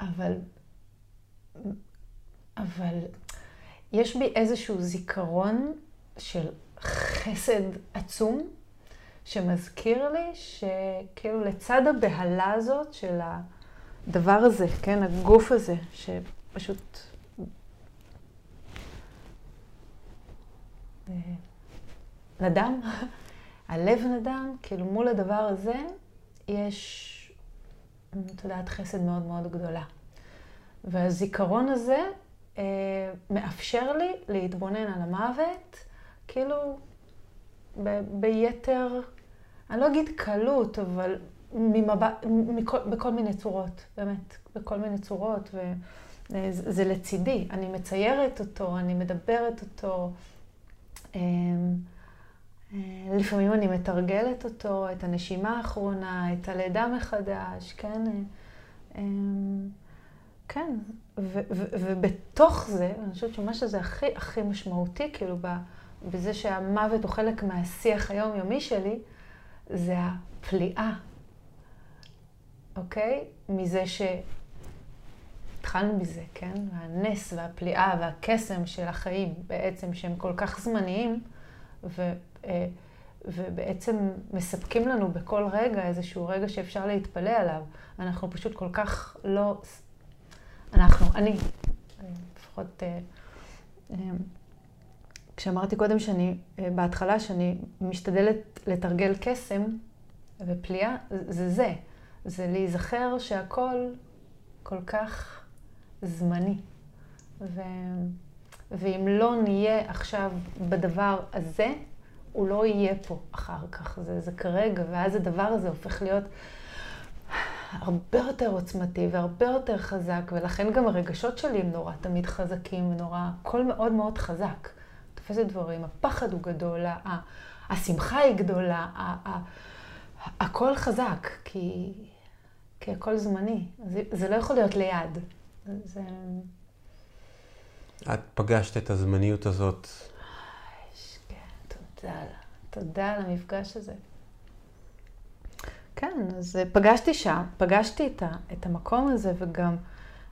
אבל... אבל יש בי איזשהו זיכרון של חסד עצום, שמזכיר לי שכאילו לצד הבהלה הזאת של הדבר הזה, כן, הגוף הזה, שפשוט... אה, נדם, הלב נדם, כאילו מול הדבר הזה יש, את יודעת, חסד מאוד מאוד גדולה. והזיכרון הזה אה, מאפשר לי להתבונן על המוות, כאילו ב- ביתר, אני לא אגיד קלות, אבל ממבט, מכל, בכל מיני צורות, באמת, בכל מיני צורות, וזה זה לצידי. אני מציירת אותו, אני מדברת אותו. אה, אה, לפעמים אני מתרגלת אותו, את הנשימה האחרונה, את הלידה מחדש, כן? אה, כן, ו- ו- ובתוך זה, אני חושבת שמה שזה הכי הכי משמעותי, כאילו, בזה שהמוות הוא חלק מהשיח היומיומי שלי, זה הפליאה, אוקיי? מזה שהתחלנו מזה, כן? הנס והפליאה והקסם של החיים בעצם, שהם כל כך זמניים, ו... ובעצם מספקים לנו בכל רגע איזשהו רגע שאפשר להתפלא עליו. אנחנו פשוט כל כך לא אנחנו, אני, לפחות, אה, אה, כשאמרתי קודם שאני, אה, בהתחלה, שאני משתדלת לתרגל קסם ופליאה, זה זה. זה להיזכר שהכל כל כך זמני. ו... ואם לא נהיה עכשיו בדבר הזה, הוא לא יהיה פה אחר כך. זה, זה כרגע, ואז הדבר הזה הופך להיות הרבה יותר עוצמתי והרבה יותר חזק, ולכן גם הרגשות שלי הם נורא תמיד חזקים, נורא, הכל מאוד מאוד חזק. תופסת דברים, הפחד הוא גדול, השמחה היא גדולה, הכל חזק, כי, כי הכל זמני. זה, זה לא יכול להיות ליד. זה... את פגשת את הזמניות הזאת. כן, תודה לה. תודה על המפגש הזה. כן, אז אה, פגשתי שם, פגשתי את, את המקום הזה, וגם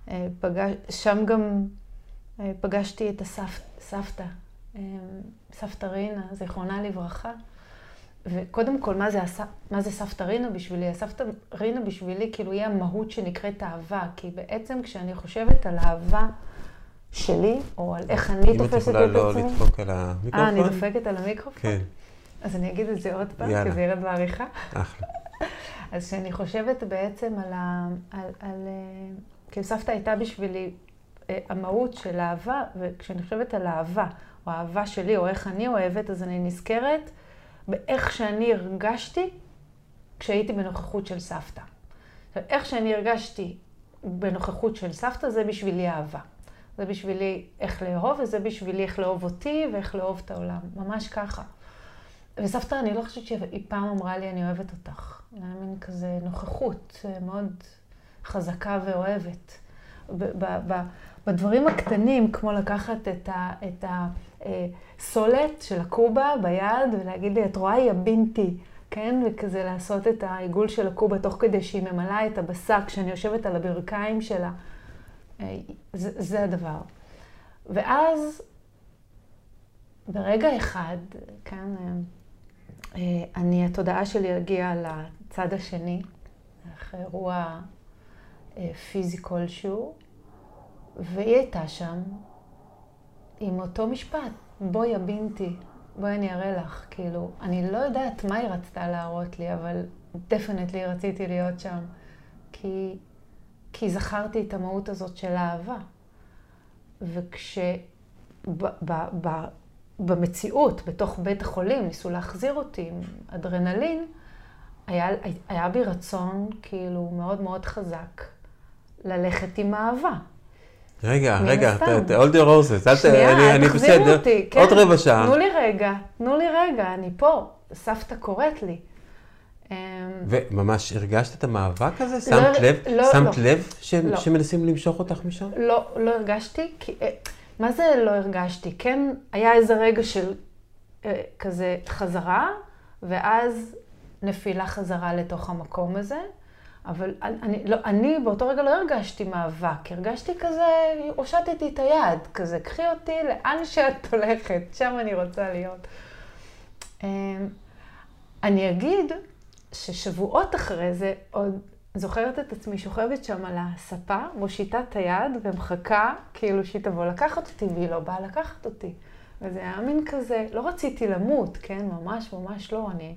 אה, פגש, שם גם אה, פגשתי את הסבתא, סבתא רינה, זיכרונה לברכה. וקודם כל, מה זה, הס... מה זה סבתא רינה בשבילי? הסבתא רינה בשבילי כאילו היא המהות שנקראת אהבה, כי בעצם כשאני חושבת על אהבה שלי, או על איך אני תופסת את עצמי... אם את יכולה לא לדפוק על המיקרופון. אה, אני דופקת על המיקרופון? כן. אז אני אגיד את זה עוד פעם, כי זה ירד בעריכה. אחלה. אז כשאני חושבת בעצם על ה... על, על, כאילו סבתא הייתה בשבילי אה, המהות של אהבה, וכשאני חושבת על אהבה, או אהבה שלי, או איך אני אוהבת, אז אני נזכרת באיך שאני הרגשתי כשהייתי בנוכחות של סבתא. איך שאני הרגשתי בנוכחות של סבתא, זה בשבילי אהבה. זה בשבילי איך לאהוב, וזה בשבילי איך לאהוב אותי ואיך לאהוב את העולם. ממש ככה. וסבתא, אני לא חושבת שהיא פעם אמרה לי, אני אוהבת אותך. זה היה מין כזה נוכחות אה, מאוד חזקה ואוהבת. בדברים הקטנים, כמו לקחת את הסולת אה, של הקובה ביד ולהגיד לי, את רואה יא בינתי, כן? וכזה לעשות את העיגול של הקובה תוך כדי שהיא ממלאה את הבשר כשאני יושבת על הברכיים שלה. אה, זה, זה הדבר. ואז ברגע אחד, כן, אה, אני, התודעה שלי הגיעה לצד השני, אחרי אירוע פיזי כלשהו, והיא הייתה שם עם אותו משפט, בואי הבינתי, בואי אני אראה לך. כאילו, אני לא יודעת מה היא רצתה להראות לי, אבל דפנטלי רציתי להיות שם. כי, כי זכרתי את המהות הזאת של האהבה. וכש... ב, ב, ב, במציאות, בתוך בית החולים, ניסו להחזיר אותי עם אדרנלין, היה, היה בי רצון כאילו מאוד מאוד חזק ללכת עם אהבה. רגע, רגע, hold your roses, שנייה, אני בסדר, אותי, כן, עוד רבע שעה. תנו לי רגע, תנו לי רגע, אני פה, סבתא קוראת לי. אמ, וממש הרגשת את המאבק הזה? לא, שמת לב? לא, שמת לא, לב ש... לא. שמנסים למשוך אותך משם? לא, לא הרגשתי, כי... אה, מה זה לא הרגשתי? כן, היה איזה רגע של אה, כזה חזרה, ואז נפילה חזרה לתוך המקום הזה. אבל אני, לא, אני באותו רגע לא הרגשתי מאבק, הרגשתי כזה, הושטתי את היד, כזה, קחי אותי לאן שאת הולכת, שם אני רוצה להיות. אמ, אני אגיד ששבועות אחרי זה, עוד זוכרת את עצמי שוכבת שם על הספה, מושיטה את היד ומחכה כאילו שהיא תבוא לקחת אותי, והיא לא באה לקחת אותי. וזה היה מין כזה, לא רציתי למות, כן? ממש ממש לא, אני...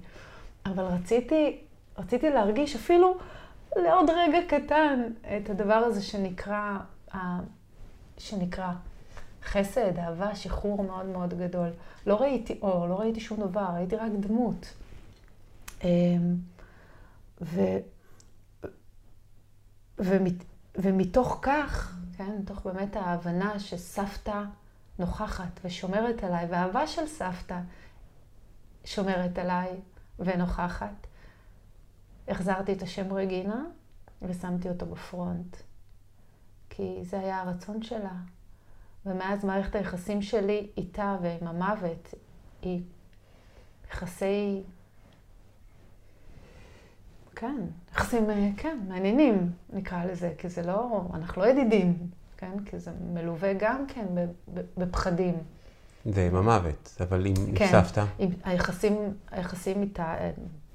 אבל רציתי, רציתי להרגיש אפילו לעוד רגע קטן את הדבר הזה שנקרא, שנקרא חסד, אהבה, שחרור מאוד מאוד גדול. לא ראיתי אור, לא ראיתי שום דבר, ראיתי רק דמות. אמ, ו, ומת, ומתוך כך, כן, מתוך באמת ההבנה שסבתא נוכחת ושומרת עליי, והאהבה של סבתא שומרת עליי ונוכחת, החזרתי את השם רגינה ושמתי אותו בפרונט. כי זה היה הרצון שלה. ומאז מערכת היחסים שלי איתה ועם המוות היא יחסי... כן, יחסים, אה, כן, מעניינים נקרא לזה, כי זה לא, אנחנו לא ידידים, כן? כי זה מלווה גם כן בפחדים. ועם המוות, אבל עם, כן, עם סבתא? כן, היחסים, היחסים איתה,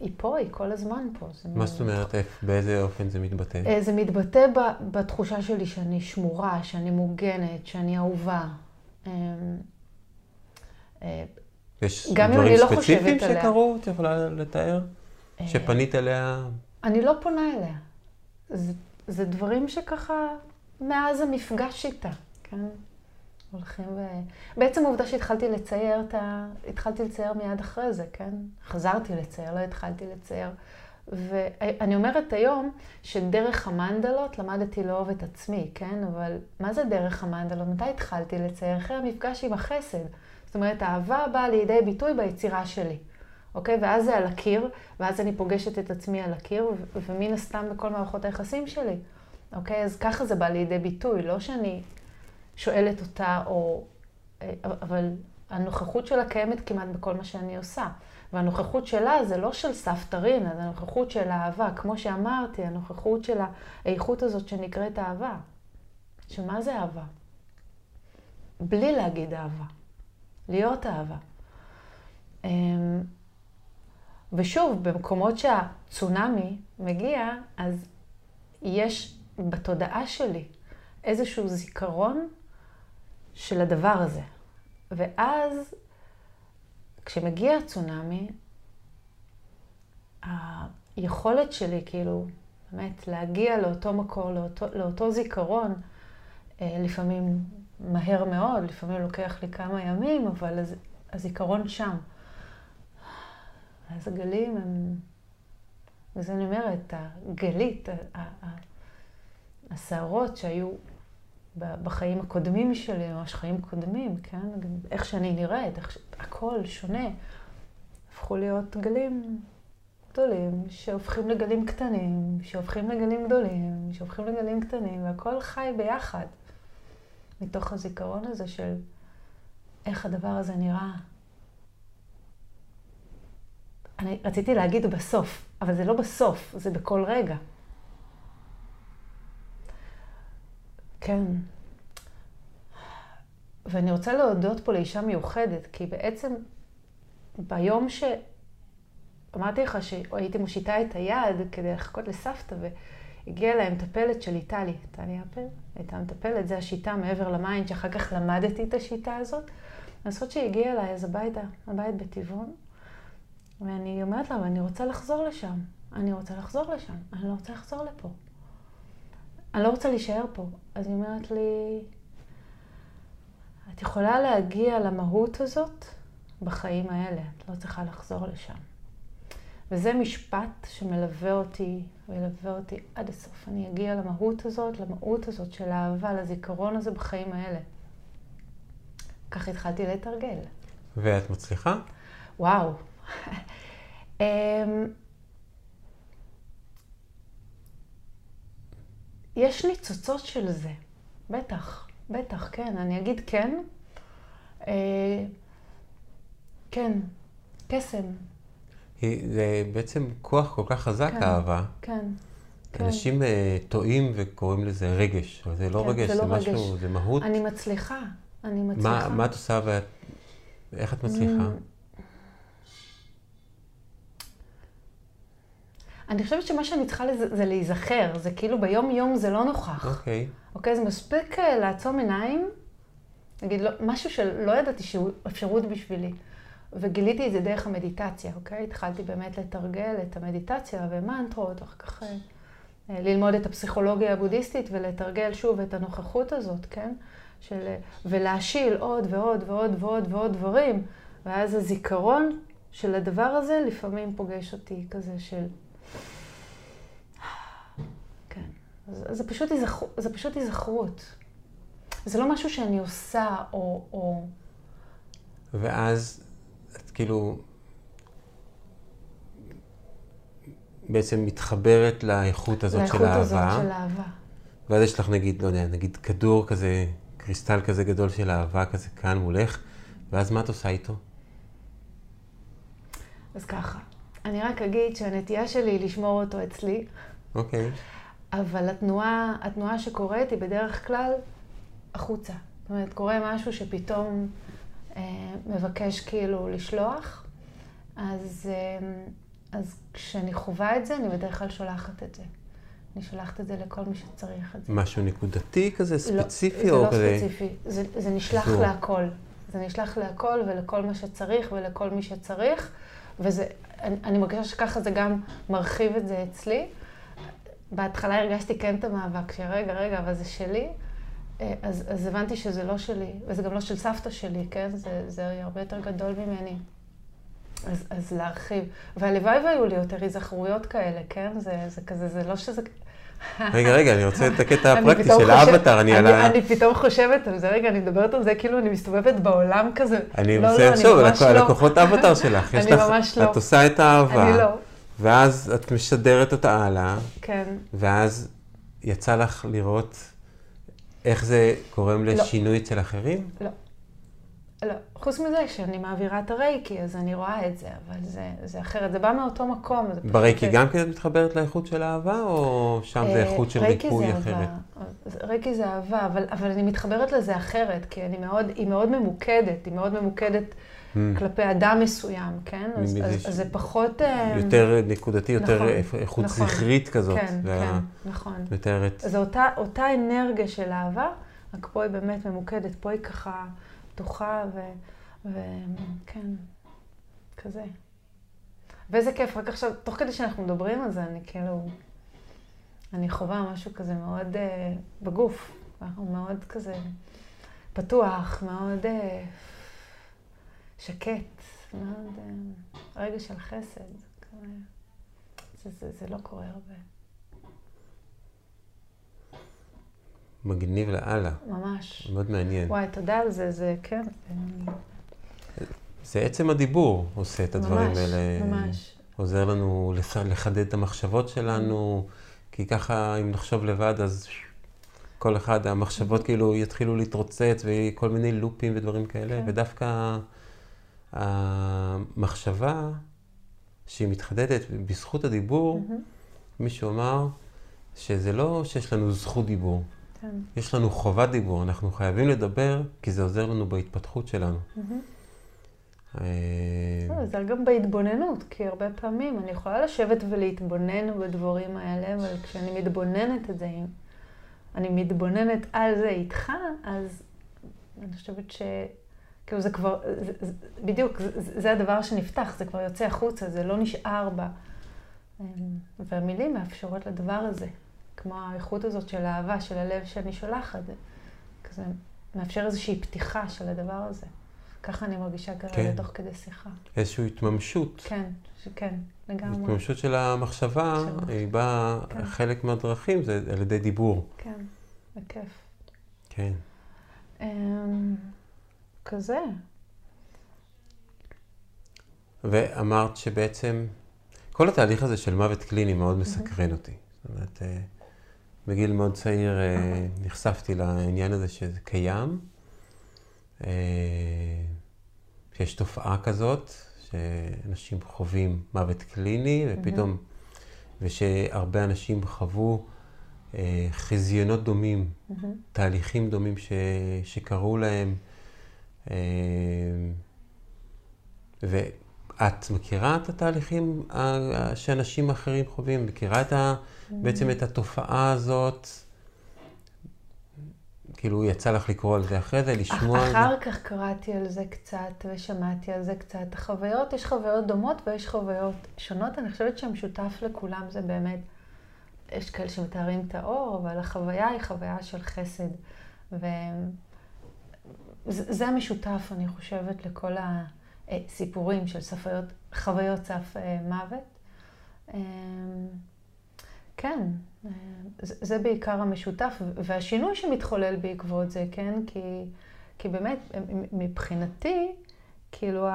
היא פה, היא כל הזמן פה. מה זאת אומרת? באיזה אופן זה מתבטא? אה, זה מתבטא בתחושה שלי שאני שמורה, שאני מוגנת, שאני אהובה. אמ, אה, יש דברים לא ספציפיים שקרו? את יכולה לתאר? אה, שפנית אליה? אני לא פונה אליה. זה, זה דברים שככה, מאז המפגש איתה, כן? הולכים ו... בעצם העובדה שהתחלתי לצייר את ה... התחלתי לצייר מיד אחרי זה, כן? חזרתי לצייר, לא התחלתי לצייר. ואני אומרת היום שדרך המנדלות למדתי לאהוב את עצמי, כן? אבל מה זה דרך המנדלות? מתי התחלתי לצייר? אחרי המפגש עם החסד. זאת אומרת, האהבה באה לידי ביטוי ביצירה שלי, אוקיי? ואז זה על הקיר, ואז אני פוגשת את עצמי על הקיר, ומן הסתם בכל מערכות היחסים שלי, אוקיי? אז ככה זה בא לידי ביטוי, לא שאני שואלת אותה, או... אה, אבל הנוכחות שלה קיימת כמעט בכל מה שאני עושה. והנוכחות שלה זה לא של סבתא רינה, זה הנוכחות של האהבה. כמו שאמרתי, הנוכחות של האיכות הזאת שנקראת אהבה. שמה זה אהבה? בלי להגיד אהבה. להיות אהבה. אמ, ושוב, במקומות שהצונאמי מגיע, אז יש בתודעה שלי איזשהו זיכרון של הדבר הזה. ואז, כשמגיע הצונאמי, היכולת שלי, כאילו, באמת, להגיע לאותו מקור, לאותו, לאותו זיכרון, אה, לפעמים מהר מאוד, לפעמים לוקח לי כמה ימים, אבל הז, הזיכרון שם. אז הגלים הם, וזה אני אומרת, הגלית, הסערות שהיו בחיים הקודמים שלי, ממש חיים קודמים, כן? איך שאני נראית, איך. הכל שונה. הפכו להיות גלים גדולים, שהופכים לגלים קטנים, שהופכים לגלים גדולים, שהופכים לגלים קטנים, והכל חי ביחד. מתוך הזיכרון הזה של איך הדבר הזה נראה. אני רציתי להגיד בסוף, אבל זה לא בסוף, זה בכל רגע. כן. ואני רוצה להודות פה לאישה מיוחדת, כי בעצם ביום ש... אמרתי לך שהייתי מושיטה את היד כדי לחכות לסבתא, והגיעה אליי מטפלת של איטלי, טלי אפל, הייתה מטפלת, זו השיטה מעבר למים, שאחר כך למדתי את השיטה הזאת. לעשות שהיא הגיעה אליי אז הביתה, הבית בטבעון, ואני אומרת לה, אני רוצה לחזור לשם, אני רוצה לחזור לשם, אני לא רוצה לחזור לפה. אני לא רוצה להישאר פה. אז היא אומרת לי, את יכולה להגיע למהות הזאת בחיים האלה, את לא צריכה לחזור לשם. וזה משפט שמלווה אותי, וילווה אותי עד הסוף. אני אגיע למהות הזאת, למהות הזאת של האהבה, לזיכרון הזה בחיים האלה. כך התחלתי לתרגל. ואת מצליחה? וואו. יש ניצוצות של זה, בטח, בטח, כן. אני אגיד כן. אה, כן, קסם. זה בעצם כוח כל כך חזק, כן, האהבה. כן. כן. אנשים uh, טועים וקוראים לזה רגש, אבל זה לא כן, רגש, זה זה, לא משהו, רגש. זה מהות. אני מצליחה, אני מה, מצליחה. מה את עושה ואת... איך את מצליחה? אני חושבת שמה שאני צריכה לזה, זה להיזכר, זה כאילו ביום-יום זה לא נוכח. אוקיי. אוקיי, זה מספיק אה, לעצום עיניים, נגיד, לא, משהו שלא ידעתי שהוא אפשרות בשבילי. וגיליתי את זה דרך המדיטציה, אוקיי? התחלתי באמת לתרגל את המדיטציה ומנטרות, ואחר כך אה, אה, ללמוד את הפסיכולוגיה הבודהיסטית ולתרגל שוב את הנוכחות הזאת, כן? של, ולהשיל עוד ועוד ועוד ועוד ועוד דברים, ואז הזיכרון של הדבר הזה לפעמים פוגש אותי כזה של... אז זה, פשוט היזכ... זה פשוט היזכרות. זה לא משהו שאני עושה או... או... ואז את כאילו בעצם מתחברת לאיכות הזאת של לאיכות הזאת האהבה. של אהבה. ואז יש לך נגיד, לא יודע, נגיד כדור כזה, קריסטל כזה גדול של אהבה כזה כאן מולך, ואז מה את עושה איתו? אז ככה, אני רק אגיד שהנטייה שלי היא לשמור אותו אצלי, אוקיי. אבל התנועה, התנועה שקורית היא בדרך כלל החוצה. זאת אומרת, קורה משהו שפתאום אה, מבקש כאילו לשלוח, אז, אה, אז כשאני חווה את זה, אני בדרך כלל שולחת את זה. אני שולחת את זה לכל מי שצריך את זה. משהו נקודתי כזה, ספציפי לא, או זה לא כזה? ספציפי, זה, זה נשלח חיזור. להכל. זה נשלח להכל ולכל מה שצריך ולכל מי שצריך, וזה, אני, אני מרגישה שככה זה גם מרחיב את זה אצלי. בהתחלה הרגשתי כן את המאבק, שרגע, רגע, אבל זה שלי. אה, אז, אז הבנתי שזה לא שלי, וזה גם לא של סבתא שלי, כן? זה, זה הרבה יותר גדול ממני. אז, אז להרחיב. והלוואי והיו לי יותר היזכרויות כאלה, כן? זה, זה כזה, זה לא שזה... רגע, רגע, אני רוצה את הקטע הפרקטי של האבטר, אני על ה... אני פתאום חושבת על זה, רגע, אני מדברת על זה כאילו אני מסתובבת בעולם כזה. אני לא, לחשוב על. הכוחות האבטר שלך. אני ממש לא. את עושה את האהבה, אני לא. ואז את משדרת אותה הלאה, כן. ואז יצא לך לראות איך זה גורם לא. לשינוי אצל אחרים? לא. לא. חוץ מזה שאני מעבירה את הרייקי, אז אני רואה את זה, אבל זה, זה אחרת. זה בא מאותו מקום. זה ברייקי גם כן את מתחברת לאיכות של אהבה, או שם זה אה, איכות של ריפוי זה אחרת? רייקי זה אהבה, אבל, אבל אני מתחברת לזה אחרת, כי אני מאוד, היא מאוד ממוקדת, היא מאוד ממוקדת. כלפי אדם מסוים, כן? אז, אז, יש- אז זה פחות... אה, יותר נקודתי, יותר נכון, איכ- איכות נכון. זכרית כזאת. כן, וה- כן, נכון. מתארת. זו אותה, אותה אנרגיה של אהבה, רק פה היא באמת ממוקדת, פה היא ככה פתוחה וכן, כזה. ואיזה כיף, רק עכשיו, תוך כדי שאנחנו מדברים על זה, אני כאילו, אני חווה משהו כזה מאוד אה, בגוף, הוא מאוד כזה פתוח, מאוד אה, שקט, מאוד אה, רגע של חסד. זה, זה, זה לא קורה הרבה. מגניב לאללה, ממש. מאוד מעניין. וואי, תודה על זה, זה כן. זה עצם הדיבור עושה את הדברים ממש, האלה. ממש. עוזר לנו לח- לחדד את המחשבות שלנו, כי ככה אם נחשוב לבד אז כל אחד, המחשבות כאילו יתחילו להתרוצץ וכל מיני לופים ודברים כאלה, כן. ודווקא המחשבה שהיא מתחדדת בזכות הדיבור, mm-hmm. מישהו אמר שזה לא שיש לנו זכות דיבור, כן. יש לנו חובת דיבור, אנחנו חייבים לדבר כי זה עוזר לנו בהתפתחות שלנו. Mm-hmm. זה גם בהתבוננות, כי הרבה פעמים אני יכולה לשבת ולהתבונן בדברים האלה, אבל כשאני מתבוננת את זה, אני מתבוננת על זה איתך, אז אני חושבת ש... כאילו זה כבר, זה, זה, בדיוק, זה, זה הדבר שנפתח, זה כבר יוצא החוצה, זה לא נשאר בה. אמ, והמילים מאפשרות לדבר הזה, כמו האיכות הזאת של האהבה, של הלב שאני שולחת, זה כזה מאפשר איזושהי פתיחה של הדבר הזה. ככה אני מרגישה כרגע כן. תוך כדי שיחה. איזושהי התממשות. כן, כן, לגמרי. התממשות של המחשבה, של היא באה, כן. חלק מהדרכים זה על ידי דיבור. כן, בכיף. כן. כזה. ואמרת שבעצם כל התהליך הזה של מוות קליני מאוד מסקרן אותי. זאת אומרת, אה, בגיל מאוד צעיר אה, נחשפתי לעניין הזה שזה קיים, אה, שיש תופעה כזאת, שאנשים חווים מוות קליני, ופתאום, ושהרבה אנשים חוו חזיונות דומים, תהליכים דומים ש, שקרו להם. ואת מכירה את התהליכים שאנשים אחרים חווים? מכירה את ה, בעצם את התופעה הזאת? כאילו, יצא לך לקרוא על זה אחרי זה, לשמוע על זה? אחר כך קראתי על זה קצת ושמעתי על זה קצת. החוויות, יש חוויות דומות ויש חוויות שונות. אני חושבת שהמשותף לכולם זה באמת, יש כאלה שמתארים את האור, אבל החוויה היא חוויה של חסד. ו... זה המשותף, אני חושבת, לכל הסיפורים של ספיות, חוויות סף אה, מוות. אמ, כן, אה, זה בעיקר המשותף, והשינוי שמתחולל בעקבות זה, כן? כי, כי באמת, מבחינתי, כאילו,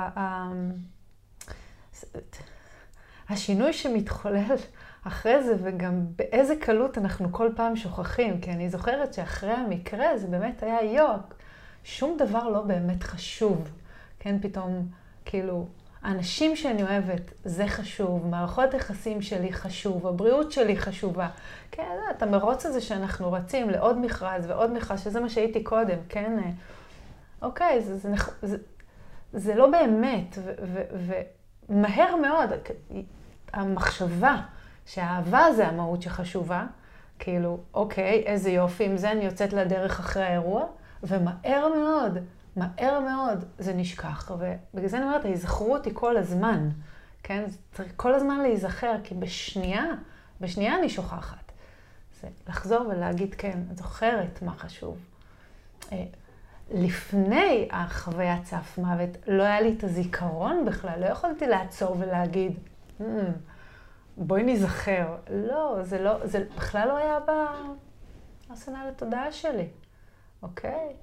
השינוי שמתחולל אחרי זה, וגם באיזה קלות אנחנו כל פעם שוכחים, כי אני זוכרת שאחרי המקרה זה באמת היה יוק. שום דבר לא באמת חשוב. כן, פתאום, כאילו, האנשים שאני אוהבת, זה חשוב, מערכות היחסים שלי חשוב, הבריאות שלי חשובה. כן, את המרוץ הזה שאנחנו רצים לעוד מכרז ועוד מכרז, שזה מה שהייתי קודם, כן? אוקיי, זה, זה, זה, זה לא באמת, ומהר מאוד, המחשבה שהאהבה זה המהות שחשובה, כאילו, אוקיי, איזה יופי, עם זה אני יוצאת לדרך אחרי האירוע, ומהר מאוד, מהר מאוד זה נשכח. ובגלל זה אני אומרת, ההיזכרות היא כל הזמן, כן? צריך כל הזמן להיזכר, כי בשנייה, בשנייה אני שוכחת. זה לחזור ולהגיד, כן, את זוכרת מה חשוב. אה, לפני החוויית סף מוות, לא היה לי את הזיכרון בכלל, לא יכולתי לעצור ולהגיד, mm, בואי נזכר. לא, זה לא, זה בכלל לא היה בארסנל התודעה שלי. אוקיי?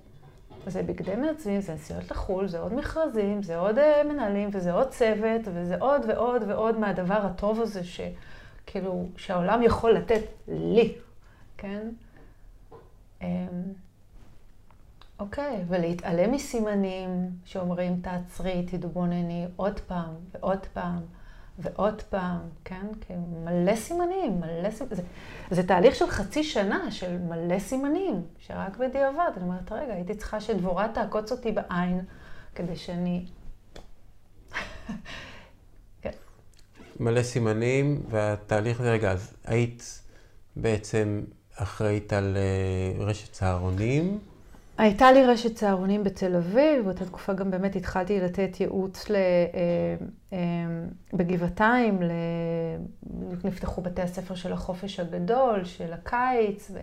זה בגדי מעצבים, זה נסיעות לחו"ל, זה עוד מכרזים, זה עוד uh, מנהלים, וזה עוד צוות, וזה עוד ועוד ועוד מהדבר הטוב הזה, שכאילו, שהעולם יכול לתת לי, כן? Um, אוקיי, ולהתעלם מסימנים שאומרים, תעצרי, תתבונני עוד פעם ועוד פעם. ועוד פעם, כן? כאילו, מלא סימנים, מלא סימנים. זה, זה תהליך של חצי שנה, של מלא סימנים, שרק בדיעבד, אני אומרת, רגע, הייתי צריכה שדבורה תעקוץ אותי בעין, כדי שאני... כן. מלא סימנים, והתהליך הזה, רגע, אז היית בעצם אחראית על אה, רשת צהרונים. הייתה לי רשת צהרונים בתל אביב, באותה תקופה גם באמת התחלתי לתת ייעוץ ל, אה, אה, בגבעתיים, ל... נפתחו בתי הספר של החופש הגדול, של הקיץ, ו...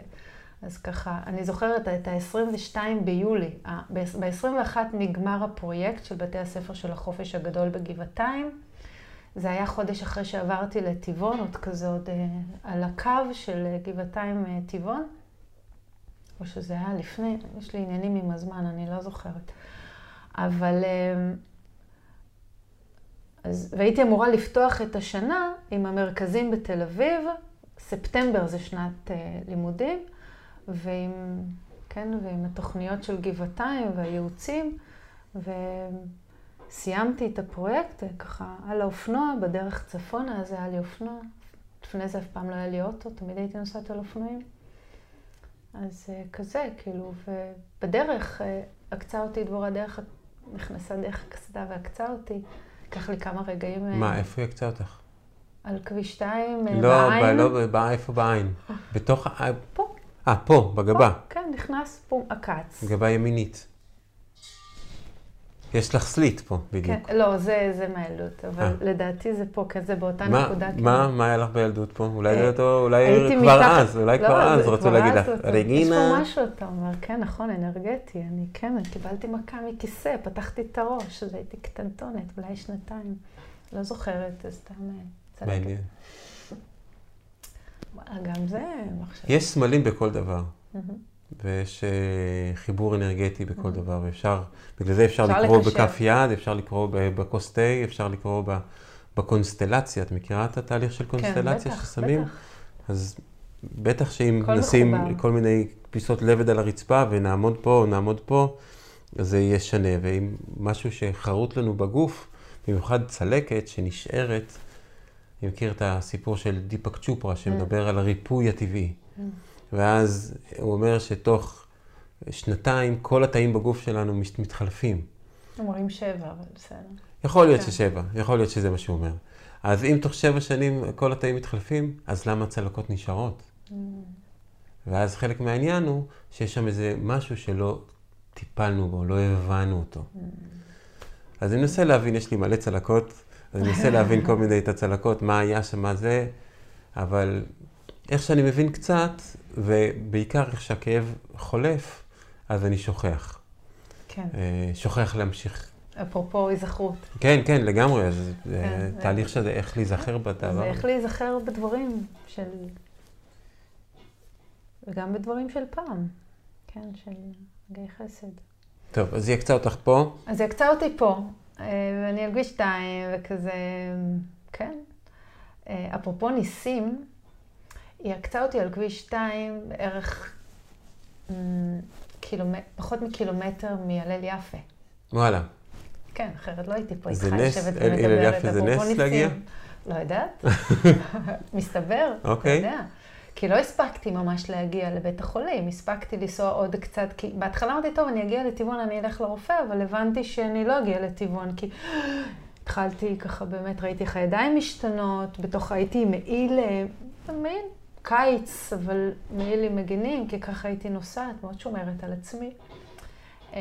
אז ככה, אני זוכרת את ה-22 ביולי, ב-21 נגמר הפרויקט של בתי הספר של החופש הגדול בגבעתיים. זה היה חודש אחרי שעברתי לטבעון, עוד כזה עוד אה, על הקו של גבעתיים טבעון. או שזה היה לפני, יש לי עניינים עם הזמן, אני לא זוכרת. אבל... אמ, אז, והייתי אמורה לפתוח את השנה עם המרכזים בתל אביב, ספטמבר זה שנת uh, לימודים, ועם, כן, ועם התוכניות של גבעתיים והייעוצים, סיימתי את הפרויקט, ככה על האופנוע, בדרך צפונה, אז היה לי אופנוע. לפני זה אף פעם לא היה לי אוטו, תמיד הייתי נוסעת על אופנועים. אז כזה, כאילו, ובדרך עקצה אותי דבורה דרך, נכנסה דרך הקסדה ועקצה אותי. לקח לי כמה רגעים... מה, איפה היא עקצה אותך? על כביש 2, לא, בעין. לא, לא, איפה בעין? בתוך... פה. אה, פה, בגבה. פה, כן, נכנס פה עקץ. גבה ימינית. יש לך סליט פה, בדיוק. כן, לא, זה, זה מהילדות, אבל 아. לדעתי זה פה, כזה באותה מה, נקודה. מה, כאילו. מה היה לך בילדות פה? אולי זה אותו, אולי כבר מתחת... אז, אולי לא, כבר אז רצו להגיד לך, רגינה. יש פה משהו, אתה אומר, כן, נכון, אנרגטי. אני כן, קיבלתי מכה מכיסא, פתחתי את הראש, אז הייתי קטנטונת, אולי שנתיים. לא זוכרת, סתם צלקת. מעניין. גם זה מחשב. יש סמלים בכל דבר. ויש uh, חיבור אנרגטי בכל mm-hmm. דבר, ואפשר, בגלל זה אפשר, אפשר לקרוא לקשר. בכף יד, אפשר לקרוא בכוס תה, אפשר לקרוא בקונסטלציה. את מכירה את התהליך של קונסטלציה כן, בטח, ששמים? בטח. אז בטח שאם נשים מחובר. כל מיני פיסות לבד על הרצפה ונעמוד פה או נעמוד פה, זה יהיה שונה. ואם משהו שחרוט לנו בגוף, במיוחד צלקת שנשארת, אני מכיר את הסיפור של דיפק צ'ופרה, שמדבר mm. על הריפוי הטבעי. Mm. ואז הוא אומר שתוך שנתיים כל התאים בגוף שלנו מתחלפים. אומרים שבע, אבל בסדר. יכול להיות כן. ששבע, יכול להיות שזה מה שהוא אומר. אז אם תוך שבע שנים כל התאים מתחלפים, אז למה הצלקות נשארות? Mm. ואז חלק מהעניין הוא שיש שם איזה משהו שלא טיפלנו בו, לא הבנו אותו. Mm. אז אני מנסה להבין, יש לי מלא צלקות, אז אני מנסה להבין כל מיני את הצלקות, מה היה שם, מה זה, אבל איך שאני מבין קצת, ובעיקר איך שהכאב חולף, אז אני שוכח. כן. אה, שוכח להמשיך. אפרופו היזכרות. כן, כן, לגמרי. זה כן, תהליך שזה איך להיזכר בדבר. זה איך להיזכר בדברים של... וגם בדברים של פעם, כן, של רגעי חסד. טוב, אז היא יקצה אותך פה? אז היא יקצה אותי פה, אה, ואני על 2, וכזה, כן. אה, אפרופו ניסים, היא עקצה אותי על כביש 2 בערך קילומט... פחות מקילומטר מהלל יפה. וואלה. כן, אחרת לא הייתי פה איתך יושבת ומדברת. זה נס להגיע? לא יודעת. מסתבר, אוקיי. אתה יודע. כי לא הספקתי ממש להגיע לבית החולים, הספקתי לנסוע עוד קצת, כי בהתחלה אמרתי, טוב, אני אגיע לטבעון, אני אלך לרופא, אבל הבנתי שאני לא אגיע לטבעון, כי התחלתי ככה, באמת ראיתי איך הידיים משתנות, בתוך הייתי מעיל, אה, מעיל קיץ, אבל מעיל לי מגינים, כי ככה הייתי נוסעת, מאוד שומרת על עצמי. אמ,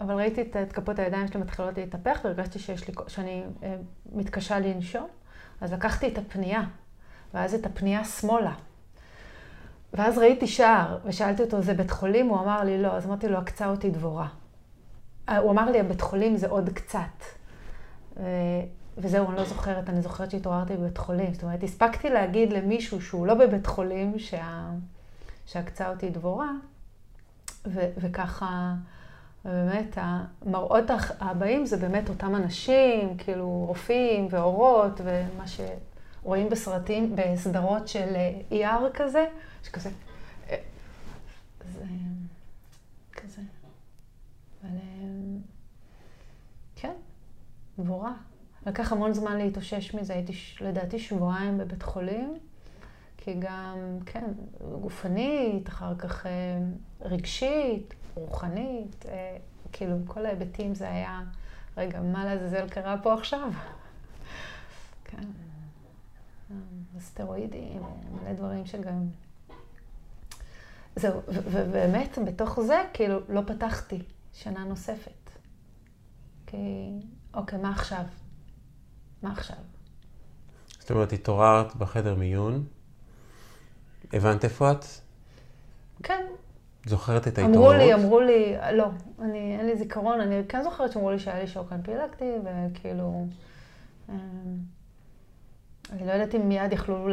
אבל ראיתי את כפות הידיים שלי מתחילות להתהפך, והרגשתי שיש לי, שאני אה, מתקשה לנשום, אז לקחתי את הפנייה, ואז את הפנייה שמאלה. ואז ראיתי שער, ושאלתי אותו, זה בית חולים? הוא אמר לי, לא. אז אמרתי לו, עקצה אותי דבורה. אה, הוא אמר לי, הבית חולים זה עוד קצת. וזהו, אני לא זוכרת, אני זוכרת שהתעוררתי בבית חולים. זאת אומרת, הספקתי להגיד למישהו שהוא לא בבית חולים, שה... שעקצה אותי דבורה, ו... וככה, באמת, המראות הבאים זה באמת אותם אנשים, כאילו רופאים ואורות, ומה שרואים בסרטים, בסדרות של ER כזה, שכזה, זה כזה. אבל כן, דבורה. לקח המון זמן להתאושש מזה, הייתי לדעתי שבועיים בבית חולים, כי גם, כן, גופנית, אחר כך אה, רגשית, רוחנית, אה, כאילו, כל ההיבטים זה היה, רגע, מה לעזאזל קרה פה עכשיו? כן, סטרואידים, מלא דברים שגם... זהו, ובאמת, בתוך זה, כאילו, לא פתחתי שנה נוספת. כי, אוקיי, מה עכשיו? מה עכשיו? זאת אומרת, התעוררת בחדר מיון, הבנת איפה את? כן. זוכרת את ההתעוררות? אמרו לי, אמרו לי, לא, אני, אין לי זיכרון, אני כן זוכרת שאמרו לי שהיה לי שוק אנפילקטי, וכאילו, אמ, אני לא יודעת אם מיד יכלו,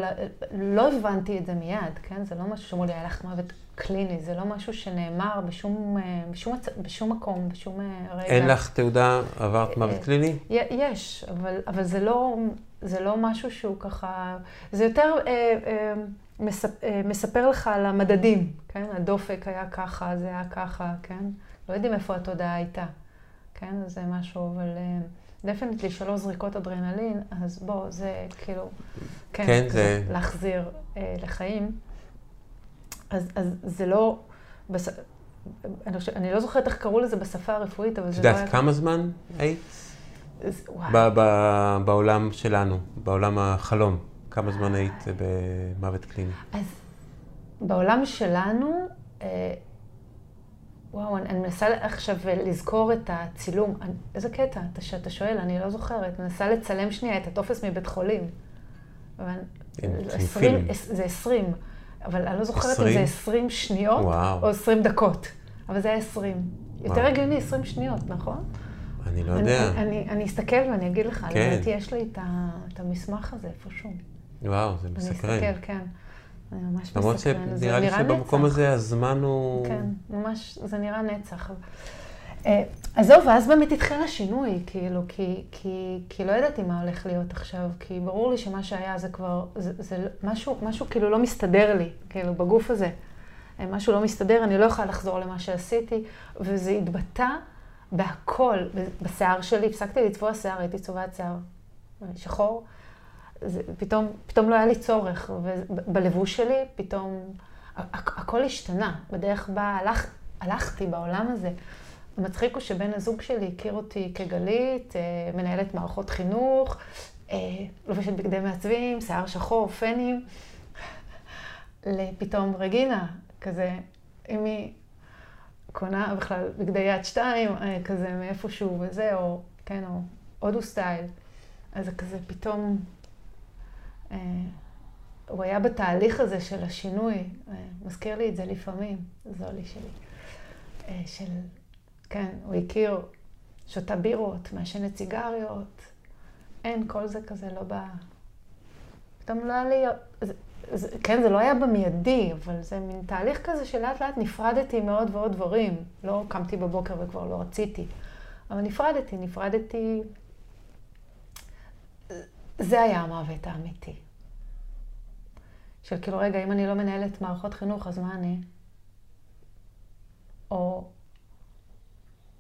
לא הבנתי את זה מיד, כן? זה לא משהו שאמרו לי, היה לך מוות קליני, זה לא משהו שנאמר בשום, אה, בשום, בשום מקום, בשום אה, רגע. אין לך תעודה עברת מוות אה, קליני? יש, אבל, אבל זה, לא, זה לא משהו שהוא ככה, זה יותר אה, אה, מספ, אה, מספר לך על המדדים, כן? הדופק היה ככה, זה היה ככה, כן? לא יודעים איפה התודעה הייתה. כן? זה משהו, אבל דפנטלי שלוש זריקות אדרנלין, אז בוא, זה כאילו, כן, כן זה... להחזיר אה, לחיים. אז, אז זה לא, בס... אני, חושב, אני לא זוכרת איך קראו לזה בשפה הרפואית, אבל זה לא היה... את יודעת כמה זמן היית? בעולם שלנו, בעולם החלום, כמה זמן היית במוות קליני? אז בעולם שלנו, אה, וואו, אני, אני מנסה עכשיו לזכור את הצילום. אני, איזה קטע, אתה, שאתה שואל, אני לא זוכרת. מנסה לצלם שנייה את הטופס מבית חולים. אבל, עשרים, זה עשרים, אבל אני לא זוכרת 20? אם זה עשרים שניות וואו. או עשרים דקות. אבל זה היה עשרים. יותר הגיוני עשרים שניות, נכון? אני לא יודע. אני, אני, אני אסתכל ואני אגיד לך, כן. לדעתי יש לי את, ה, את המסמך הזה איפשהו. וואו, זה מסקרן. אני אסתכל, כן. אני ממש מסקרן. למרות שנראה לי שבמקום הזה הזמן הוא... כן, ממש, זה נראה נצח. אה, אז זהו, ואז באמת התחיל השינוי, כאילו, כי, כי, כי לא ידעתי מה הולך להיות עכשיו, כי ברור לי שמה שהיה זה כבר, זה, זה משהו, משהו כאילו לא מסתדר לי, כאילו, בגוף הזה. אה, משהו לא מסתדר, אני לא יכולה לחזור למה שעשיתי, וזה התבטא בהכל, בשיער שלי, הפסקתי לצבוע שיער, הייתי צובעת שיער שחור. זה, פתאום, פתאום לא היה לי צורך, ובלבוש שלי פתאום הכל השתנה. בדרך בה הלך, הלכתי בעולם הזה. המצחיק הוא שבן הזוג שלי הכיר אותי כגלית, אה, מנהלת מערכות חינוך, אה, לובשת בגדי מעצבים, שיער שחור, פנים, לפתאום רגינה, כזה, אם היא קונה בכלל בגדי יד שתיים, אה, כזה מאיפשהו וזה, או, כן, או הודו סטייל. אז זה כזה פתאום, אה, הוא היה בתהליך הזה של השינוי, מזכיר לי את זה לפעמים, זולי שלי, אה, של, כן, הוא הכיר, שותה בירות, מעשנת סיגריות, אין, כל זה כזה לא בא... פתאום לא היה לי... זה, זה, כן, זה לא היה במיידי, אבל זה מין תהליך כזה שלאט לאט נפרדתי מעוד ועוד דברים. לא קמתי בבוקר וכבר לא רציתי, אבל נפרדתי, נפרדתי... זה היה המוות האמיתי. של כאילו, רגע, אם אני לא מנהלת מערכות חינוך, אז מה אני? או,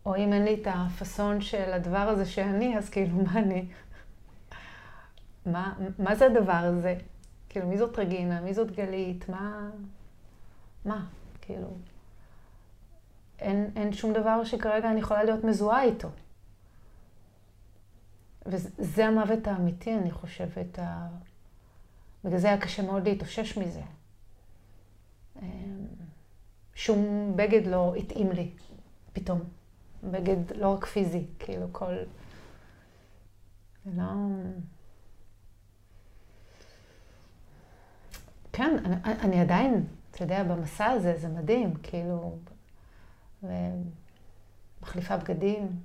או אם אין לי את הפאסון של הדבר הזה שאני, אז כאילו, מה אני? מה, מה זה הדבר הזה? כאילו, מי זאת רגינה? מי זאת גלית? מה... מה? כאילו... אין, אין שום דבר שכרגע אני יכולה להיות מזוהה איתו. וזה המוות האמיתי, אני חושבת. ה... בגלל זה היה קשה מאוד להתאושש מזה. אמ, שום בגד לא התאים לי, פתאום. בגד לא רק פיזי, כאילו כל... לא... כן, אני, אני עדיין, אתה יודע, במסע הזה, זה מדהים, כאילו, מחליפה בגדים.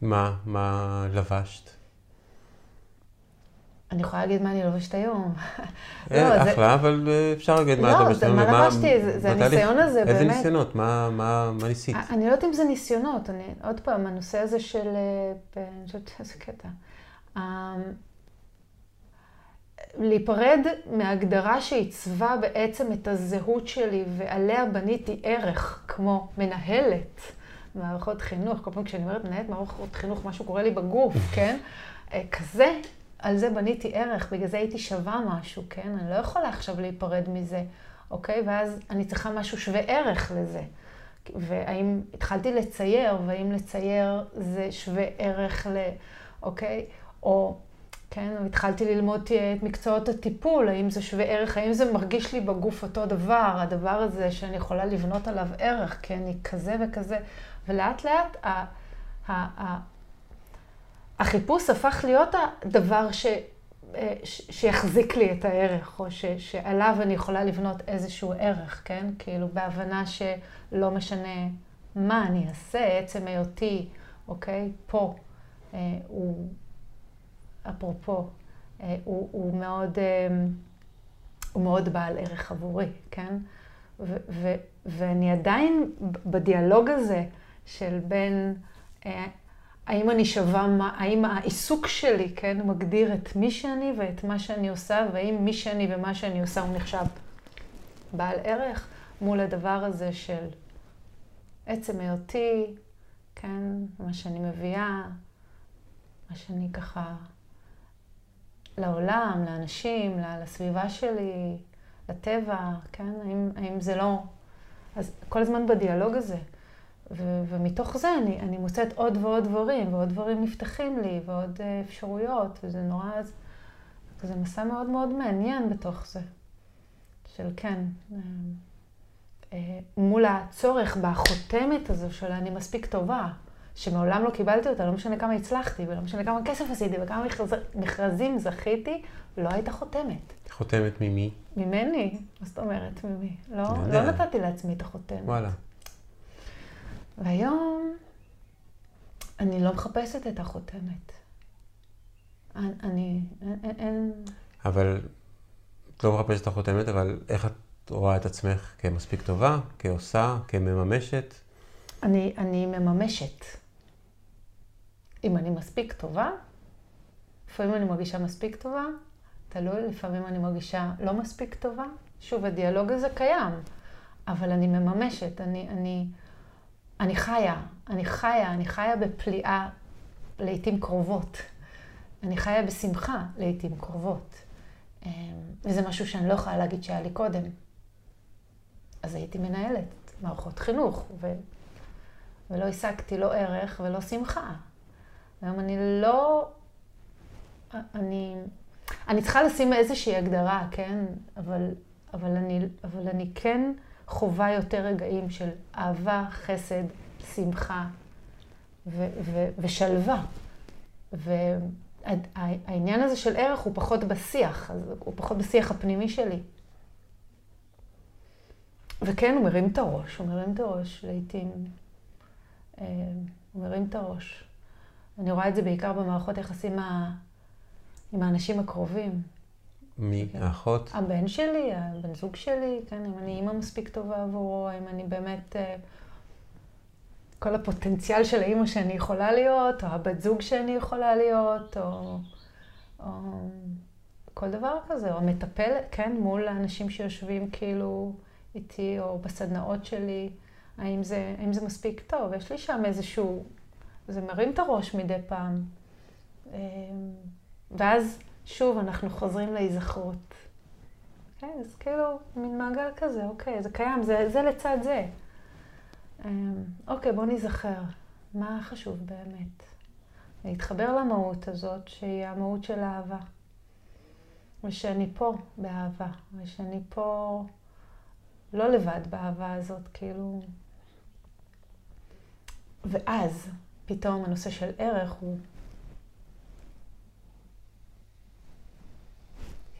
מה, מה לבשת? אני יכולה להגיד מה אני לובשת היום. אה, לא, אחלה, אבל אה, אפשר להגיד מה אתה לובשת היום. לא, מה לבשתי, זה הניסיון הזה, באמת. איזה ניסיונות? מה ניסית? אני לא יודעת אם זה ניסיונות. עוד פעם, הנושא הזה של... אה, אני חושבת איזה קטע. להיפרד מהגדרה שעיצבה בעצם את הזהות שלי ועליה בניתי ערך, כמו מנהלת מערכות חינוך. כל פעם כשאני אומרת מנהלת מערכות חינוך, משהו קורה לי בגוף, כן? אה, כזה, על זה בניתי ערך, בגלל זה הייתי שווה משהו, כן? אני לא יכולה עכשיו להיפרד מזה, אוקיי? ואז אני צריכה משהו שווה ערך לזה. והאם התחלתי לצייר, והאם לצייר זה שווה ערך ל... אוקיי? או... כן, התחלתי ללמוד את מקצועות הטיפול, האם זה שווה ערך, האם זה מרגיש לי בגוף אותו דבר, הדבר הזה שאני יכולה לבנות עליו ערך, כי אני כזה וכזה, ולאט לאט ה, ה, ה, החיפוש הפך להיות הדבר ש, אה, ש, שיחזיק לי את הערך, או ש, שעליו אני יכולה לבנות איזשהו ערך, כן? כאילו בהבנה שלא משנה מה אני אעשה, עצם היותי, אוקיי, פה, אה, הוא... אפרופו, אה, הוא, הוא, מאוד, אה, הוא מאוד בעל ערך עבורי, כן? ו, ו, ואני עדיין בדיאלוג הזה של בין אה, האם אני שווה, מה, האם העיסוק שלי, כן, מגדיר את מי שאני ואת מה שאני עושה, והאם מי שאני ומה שאני עושה הוא נחשב בעל ערך, מול הדבר הזה של עצם היותי, כן? מה שאני מביאה, מה שאני ככה... לעולם, לאנשים, לסביבה שלי, לטבע, כן? האם, האם זה לא... אז כל הזמן בדיאלוג הזה. ו- ומתוך זה אני, אני מוצאת עוד ועוד דברים, ועוד דברים נפתחים לי, ועוד uh, אפשרויות, וזה נורא... זה מסע מאוד מאוד מעניין בתוך זה. של כן, uh, uh, מול הצורך בחותמת הזו של אני מספיק טובה, שמעולם לא קיבלתי אותה, לא משנה כמה הצלחתי, ולא משנה כמה כסף עשיתי, וכמה מכרז, מכרזים זכיתי, לא הייתה חותמת. חותמת ממי? ממני. מה זאת אומרת ממי? לא, לא נתתי לעצמי את החותמת. וואלה. והיום אני לא מחפשת את החותמת. אני, אין... אבל את לא מחפשת את החותמת, אבל איך את רואה את עצמך כמספיק טובה, כעושה, כמממשת? אני, אני מממשת. אם אני מספיק טובה, לפעמים אני מרגישה מספיק טובה, תלוי, לפעמים אני מרגישה לא מספיק טובה. שוב, הדיאלוג הזה קיים, אבל אני מממשת, אני, אני, אני חיה, אני חיה, אני חיה בפליאה לעיתים קרובות. אני חיה בשמחה לעיתים קרובות. אמ, וזה משהו שאני לא יכולה להגיד שהיה לי קודם. אז הייתי מנהלת מערכות חינוך, ו... ולא השגתי לא ערך ולא שמחה. היום אני לא... אני, אני צריכה לשים איזושהי הגדרה, כן? אבל, אבל, אני, אבל אני כן חווה יותר רגעים של אהבה, חסד, שמחה ו, ו, ושלווה. והעניין הזה של ערך הוא פחות בשיח, הוא פחות בשיח הפנימי שלי. וכן, הוא מרים את הראש, הוא מרים את הראש לעיתים. אה, הוא מרים את הראש. אני רואה את זה בעיקר במערכות יחסים עם האנשים הקרובים. מי? כן. האחות? הבן שלי, הבן זוג שלי, כן, אם אני אימא מספיק טובה עבורו, אם אני באמת... אה, כל הפוטנציאל של האימא שאני יכולה להיות, או הבת זוג שאני יכולה להיות, או, או כל דבר כזה, או המטפלת, כן, מול האנשים שיושבים כאילו איתי, או בסדנאות שלי, האם זה, האם זה מספיק טוב? יש לי שם איזשהו זה מרים את הראש מדי פעם. אמ, ואז שוב אנחנו חוזרים להיזכרות. כן, אז כאילו, מין מעגל כזה, אוקיי, זה קיים, זה, זה לצד זה. אמ, אוקיי, בוא נזכר, מה חשוב באמת? להתחבר למהות הזאת, שהיא המהות של אהבה. ושאני פה באהבה, ושאני פה לא לבד באהבה הזאת, כאילו... ואז פתאום הנושא של ערך הוא...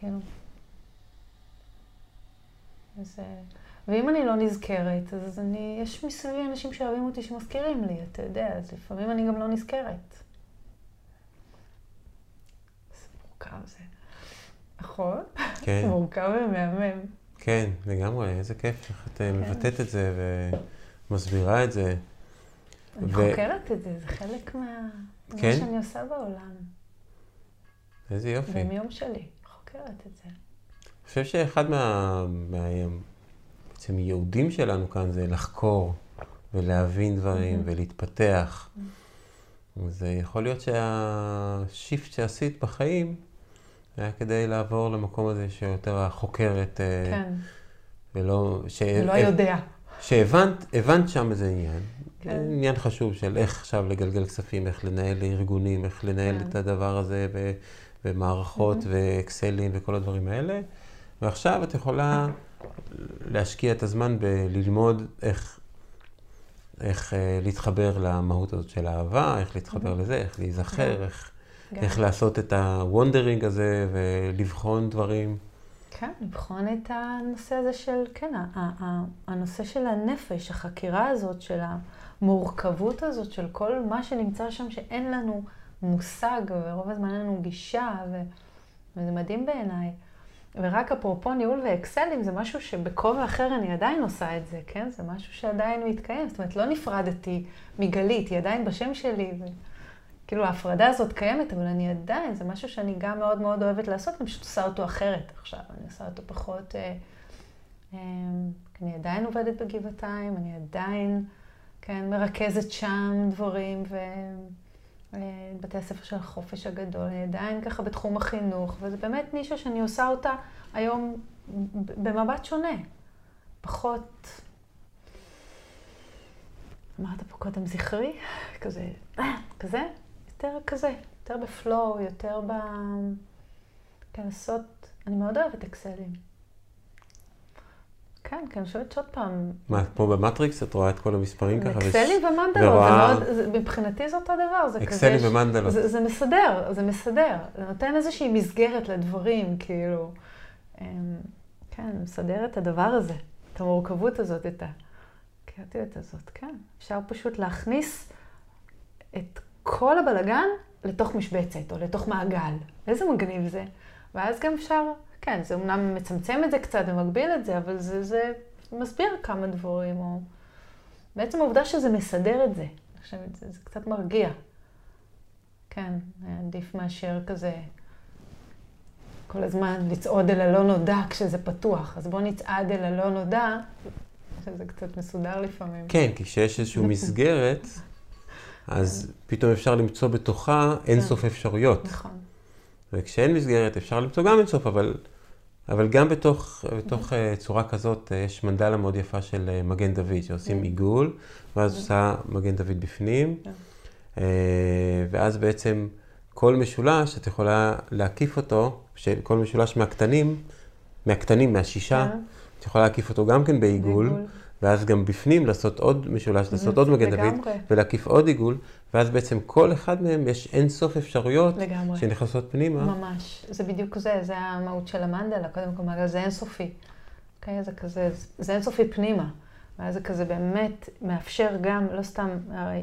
כאילו... אז... ואם אני לא נזכרת, אז אני, יש מסביבי אנשים שאוהבים אותי שמזכירים לי, אתה יודע, אז לפעמים אני גם לא נזכרת. זה מורכב זה. נכון? כן. מורכב ומהמם. כן, לגמרי, איזה כיף איך את אה, כן. מבטאת את זה ומסבירה את זה. אני ו... חוקרת את זה, זה חלק מה... כן? מה שאני עושה בעולם. איזה יופי. ביום שלי, חוקרת את זה. אני חושב שאחד מה... מה... בעצם ייעודים שלנו כאן זה לחקור ולהבין דברים mm-hmm. ולהתפתח. Mm-hmm. זה יכול להיות שהשיפט שעשית בחיים היה כדי לעבור למקום הזה שיותר החוקרת. אה, כן. ולא... ש... ולא יודע. שהבנת שם איזה עניין, כן. עניין חשוב של איך עכשיו לגלגל כספים, איך לנהל ארגונים, איך לנהל כן. את הדבר הזה, ו, ומערכות mm-hmm. ואקסלים וכל הדברים האלה. ועכשיו את יכולה להשקיע את הזמן בללמוד איך, איך אה, להתחבר למהות הזאת של אהבה, איך להתחבר mm-hmm. לזה, איך להיזכר, כן. איך, איך לעשות את ה wondering הזה ולבחון דברים. כן, לבחון את הנושא הזה של, כן, הנושא של הנפש, החקירה הזאת של המורכבות הזאת של כל מה שנמצא שם שאין לנו מושג, ורוב הזמן אין לנו גישה, ו... וזה מדהים בעיניי. ורק אפרופו ניהול ואקסלים, זה משהו שבכובע אחר אני עדיין עושה את זה, כן? זה משהו שעדיין מתקיים. זאת אומרת, לא נפרדתי מגלית, היא עדיין בשם שלי. ו... כאילו ההפרדה הזאת קיימת, אבל אני עדיין, זה משהו שאני גם מאוד מאוד אוהבת לעשות, אני פשוט עושה אותו אחרת עכשיו, אני עושה אותו פחות... אה, אה, אני עדיין עובדת בגבעתיים, אני עדיין כן, מרכזת שם דברים, ובתי הספר של החופש הגדול, אני עדיין ככה בתחום החינוך, וזה באמת נישה שאני עושה אותה היום במבט שונה. פחות, אמרת פה קודם זכרי, כזה, כזה, יותר כזה, יותר בפלואו, יותר ב... כן, לעשות, אני מאוד אוהבת אקסלים. כן, כי אני חושבת שעוד פעם... מה, כמו במטריקס, את רואה את כל המספרים ככה? אקסלים ומנדלות, ורואה... מבחינתי זה אותו דבר. זה אקסלים כזה... ומנדלות. זה, זה מסדר, זה מסדר. זה נותן איזושהי מסגרת לדברים, כאילו. אמ, כן, מסדר את הדבר הזה, את המורכבות הזאת, את הקריאטיות הזאת, כן. אפשר פשוט להכניס את כל הבלגן לתוך משבצת או לתוך מעגל. איזה מגניב זה. ואז גם אפשר, כן, זה אומנם מצמצם את זה קצת ומגביל את זה, אבל זה, זה מסביר כמה דברים, או... בעצם העובדה שזה מסדר את זה, אני חושבת, זה, זה קצת מרגיע. כן, עדיף מאשר כזה כל הזמן לצעוד אל הלא נודע כשזה פתוח. אז בוא נצעד אל הלא נודע, שזה קצת מסודר לפעמים. כן, כי כשיש איזושהי מסגרת, אז פתאום אפשר למצוא בתוכה אינסוף כן. אפשרויות. נכון. וכשאין מסגרת אפשר למצוא גם אינסוף, אבל, אבל גם בתוך, בתוך uh, צורה כזאת uh, יש מנדלה מאוד יפה של uh, מגן דוד, שעושים כן. עיגול, ואז כן. עושה מגן דוד בפנים, uh, ואז בעצם כל משולש, את יכולה להקיף אותו, כל משולש מהקטנים, מהקטנים, מהשישה, את יכולה להקיף אותו גם כן בעיגול. ואז גם בפנים לעשות עוד משולש, לעשות עוד מגן דוד, ולהקיף עוד עיגול, ואז בעצם כל אחד מהם יש אין סוף אפשרויות לגמרי. שנכנסות פנימה. ממש, זה בדיוק זה, זה המהות של המנדלה, קודם כל, מעגל זה אינסופי. Okay, אוקיי? זה כזה, זה אינסופי פנימה. ואז זה כזה באמת מאפשר גם, לא סתם,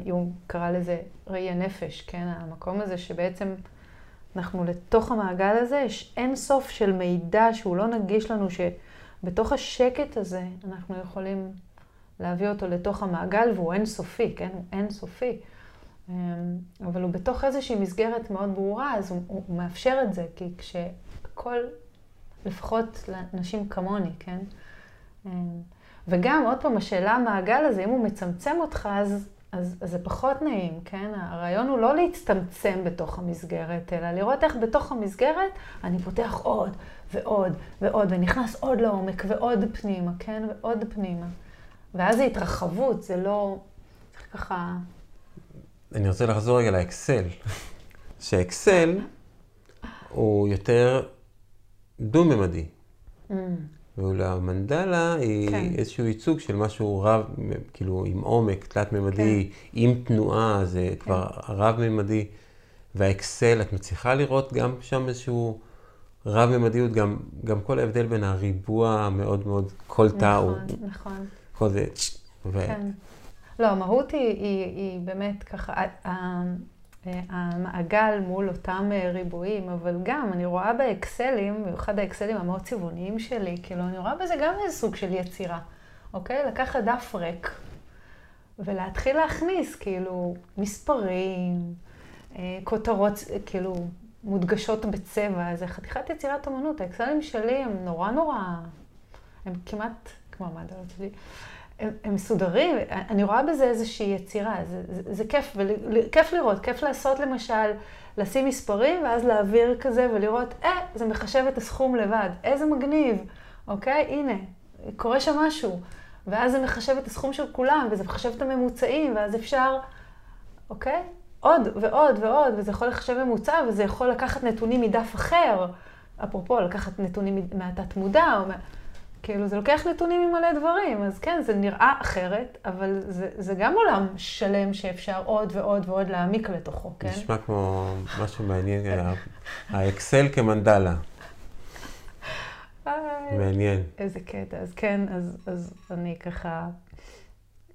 יום קרא לזה ראי הנפש, כן? המקום הזה שבעצם אנחנו לתוך המעגל הזה, יש אין סוף של מידע שהוא לא נגיש לנו, שבתוך השקט הזה אנחנו יכולים להביא אותו לתוך המעגל, והוא אינסופי, כן? הוא אינסופי. אמ, אבל הוא בתוך איזושהי מסגרת מאוד ברורה, אז הוא, הוא מאפשר את זה, כי כשכל, לפחות לאנשים כמוני, כן? אמ, וגם, עוד פעם, השאלה המעגל הזה, אם הוא מצמצם אותך, אז, אז, אז זה פחות נעים, כן? הרעיון הוא לא להצטמצם בתוך המסגרת, אלא לראות איך בתוך המסגרת אני פותח עוד ועוד ועוד, ונכנס עוד לעומק ועוד פנימה, כן? ועוד פנימה. ואז זה התרחבות, זה לא... צריך ככה... אני רוצה לחזור רגע לאקסל. שאקסל הוא יותר דו-ממדי. Mm. ולמנדלה היא כן. איזשהו ייצוג של משהו רב, כאילו עם עומק, תלת-ממדי, כן. עם תנועה, זה כן. כבר רב-ממדי. והאקסל, את מצליחה לראות גם שם איזשהו רב-ממדיות, גם, גם כל ההבדל בין הריבוע המאוד מאוד, כל תא הוא... נכון, נכון. זה... ו... כן. לא, המהות היא, היא, היא באמת ככה, המעגל מול אותם ריבועים, אבל גם אני רואה באקסלים, במיוחד האקסלים המאוד צבעוניים שלי, כאילו אני רואה בזה גם איזה סוג של יצירה, אוקיי? לקחת דף ריק ולהתחיל להכניס כאילו מספרים, אה, כותרות, כאילו מודגשות בצבע, זה חתיכת יצירת אמנות. האקסלים שלי הם נורא נורא, הם כמעט כמו המעדלות שלי. הם, הם מסודרים, אני רואה בזה איזושהי יצירה, זה, זה, זה כיף, וכיף לראות, כיף לעשות למשל, לשים מספרים ואז להעביר כזה ולראות, אה, זה מחשב את הסכום לבד, איזה מגניב, אוקיי? הנה, קורה שם משהו. ואז זה מחשב את הסכום של כולם, וזה מחשב את הממוצעים, ואז אפשר, אוקיי? עוד ועוד ועוד, וזה יכול לחשב ממוצע, וזה יכול לקחת נתונים מדף אחר. אפרופו, לקחת נתונים מהתת מודע, או מה... כאילו, זה לוקח נתונים ממלא דברים, אז כן, זה נראה אחרת, אבל זה, זה גם עולם שלם שאפשר עוד ועוד ועוד להעמיק לתוכו, כן? נשמע כמו משהו מעניין, האקסל כמנדלה. מעניין. איזה קטע. אז כן, אז, אז אני ככה,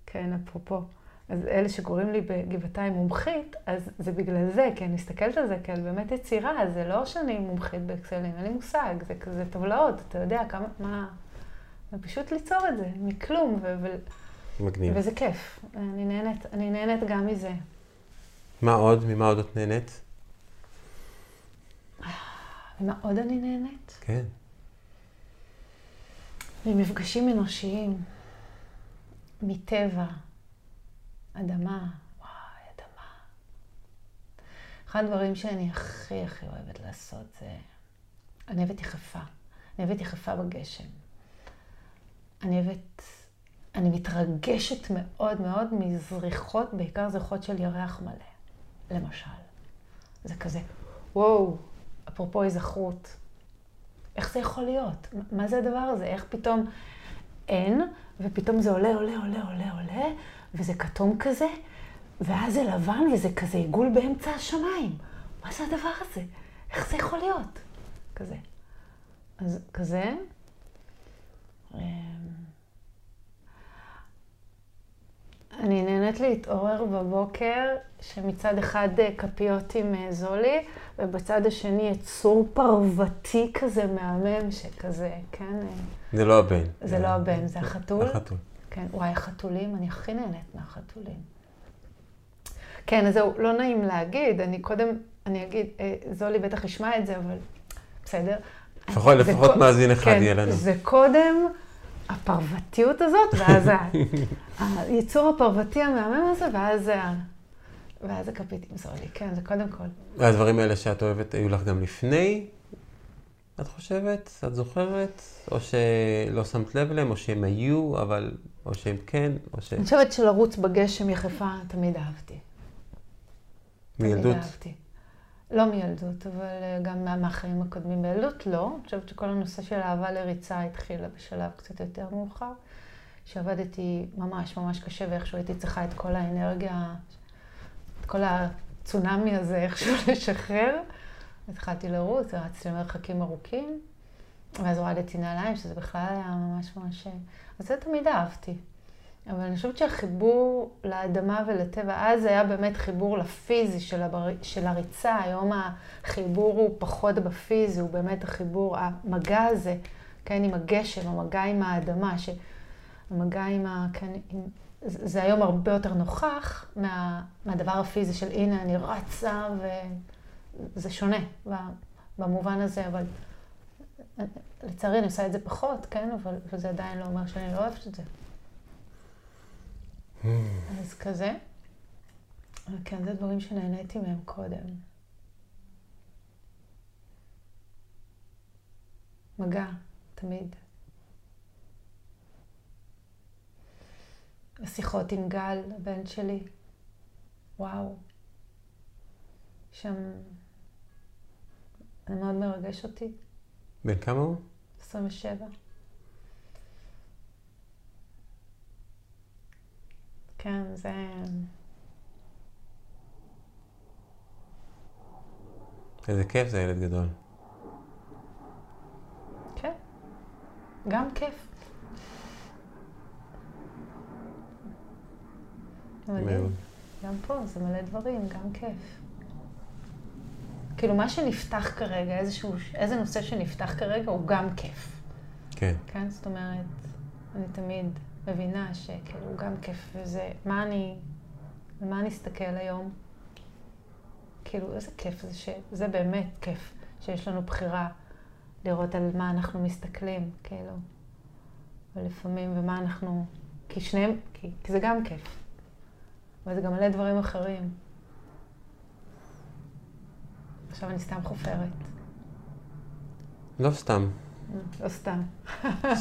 כן, אפרופו. אז אלה שקוראים לי בגבעתיים מומחית, אז זה בגלל זה, כי אני מסתכלת על זה כעל באמת יצירה, זה לא שאני מומחית באקסלים, אין לי מושג, זה כזה טבלאות, אתה יודע כמה, מה... ופשוט ליצור את זה מכלום, ו- מגניב. וזה כיף. אני נהנית, אני נהנית גם מזה. מה עוד? ממה עוד את נהנית? ממה עוד אני נהנית? כן. ממפגשים אנושיים, מטבע, אדמה, וואי, אדמה. אחד הדברים שאני הכי הכי אוהבת לעשות זה... אני אוהבת יחפה. אני אוהבת יחפה בגשם. אני אוהבת... אני מתרגשת מאוד מאוד מזריחות, בעיקר זריחות של ירח מלא, למשל. זה כזה, וואו, אפרופו היזכרות, איך זה יכול להיות? מה זה הדבר הזה? איך פתאום אין, ופתאום זה עולה, עולה, עולה, עולה, עולה, וזה כתום כזה, ואז זה לבן וזה כזה עיגול באמצע השמיים. מה זה הדבר הזה? איך זה יכול להיות? כזה. אז כזה. אמ, אני נהנית להתעורר בבוקר, שמצד אחד אה, כפיות עם אה, זולי, ובצד השני יצור פרוותי כזה מהמם, שכזה, כן? אה, זה לא הבן. זה לא הבן, זה החתול. החתול. כן, וואי, החתולים, אני הכי נהנית מהחתולים. כן, אז זהו, לא נעים להגיד, אני קודם, אני אגיד, זולי בטח ישמע את זה, אבל בסדר. לפחות, לפחות מאזין אחד כן, יהיה לנו. זה קודם הפרוותיות הזאת, ואז היצור הפרוותי המהמם הזה, ואז. ואז הכפית עם זולי. כן, זה קודם כל. והדברים האלה שאת אוהבת היו לך גם לפני, את חושבת? את זוכרת? או שלא שמת לב אליהם, או שהם היו, אבל... או שהם כן, או ש... אני חושבת שלרוץ בגשם יחפה תמיד אהבתי. מילדות? תמיד אהבתי. לא מילדות, אבל אה, גם מהחיים הקודמים. בילדות לא. אני חושבת שכל הנושא של אהבה לריצה התחילה בשלב קצת יותר מאוחר. שעבדתי ממש ממש קשה ואיכשהו הייתי צריכה את כל האנרגיה, את כל הצונאמי הזה איכשהו לשחרר. התחלתי לרוץ, רצתי למרחקים ארוכים, ואז הורדתי נעליים, שזה בכלל היה ממש ממש... אז זה תמיד אהבתי. אבל אני חושבת שהחיבור לאדמה ולטבע, אז היה באמת חיבור לפיזי של, הבר... של הריצה, היום החיבור הוא פחות בפיזי, הוא באמת החיבור, המגע הזה, כן, עם הגשם, המגע עם האדמה, שהמגע עם ה... כן, עם... זה היום הרבה יותר נוכח מה... מהדבר הפיזי של הנה, אני רצה, וזה שונה במובן הזה, אבל לצערי אני עושה את זה פחות, כן, אבל, אבל זה עדיין לא אומר שאני לא אוהבת את זה. אז כזה. כן, זה דברים שנהניתי מהם קודם. מגע, תמיד. השיחות עם גל, הבן שלי, וואו. שם... זה מאוד מרגש אותי. בן כמה הוא? 27. כן, זה... איזה כיף זה ילד גדול. כן, גם כיף. מדהים. גם פה זה מלא דברים, גם כיף. כאילו, מה שנפתח כרגע, איזשהו, איזה נושא שנפתח כרגע, הוא גם כיף. כן. כן, זאת אומרת, אני תמיד מבינה שכאילו גם כיף, וזה, מה אני, מה אני אסתכל היום? כאילו, איזה כיף זה, שזה באמת כיף, שיש לנו בחירה לראות על מה אנחנו מסתכלים, כאילו. ולפעמים, ומה אנחנו, כי שניהם, כי, כי זה גם כיף. אבל זה גם מלא דברים אחרים. עכשיו אני סתם חופרת. לא סתם. לא סתם.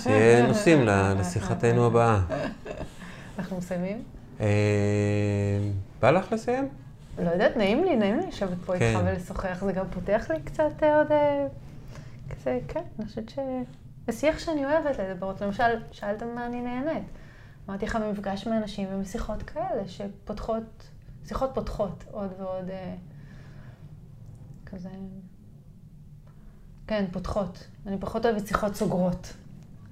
שיהיה נושאים לשיחתנו הבאה. אנחנו מסיימים? אה, בא לך לסיים? לא יודעת, נעים לי, נעים לי לשבת פה איתך כן. ולשוחח. זה גם פותח לי קצת אה, עוד... אה, כזה, כן, אני חושבת ש... זה שיח שאני אוהבת לדבר. למשל, שאלת מה אני נהנית. אמרתי לך ממפגש מאנשים ומשיחות כאלה שפותחות, שיחות פותחות עוד ועוד כזה... כן, פותחות. אני פחות אוהבת שיחות סוגרות.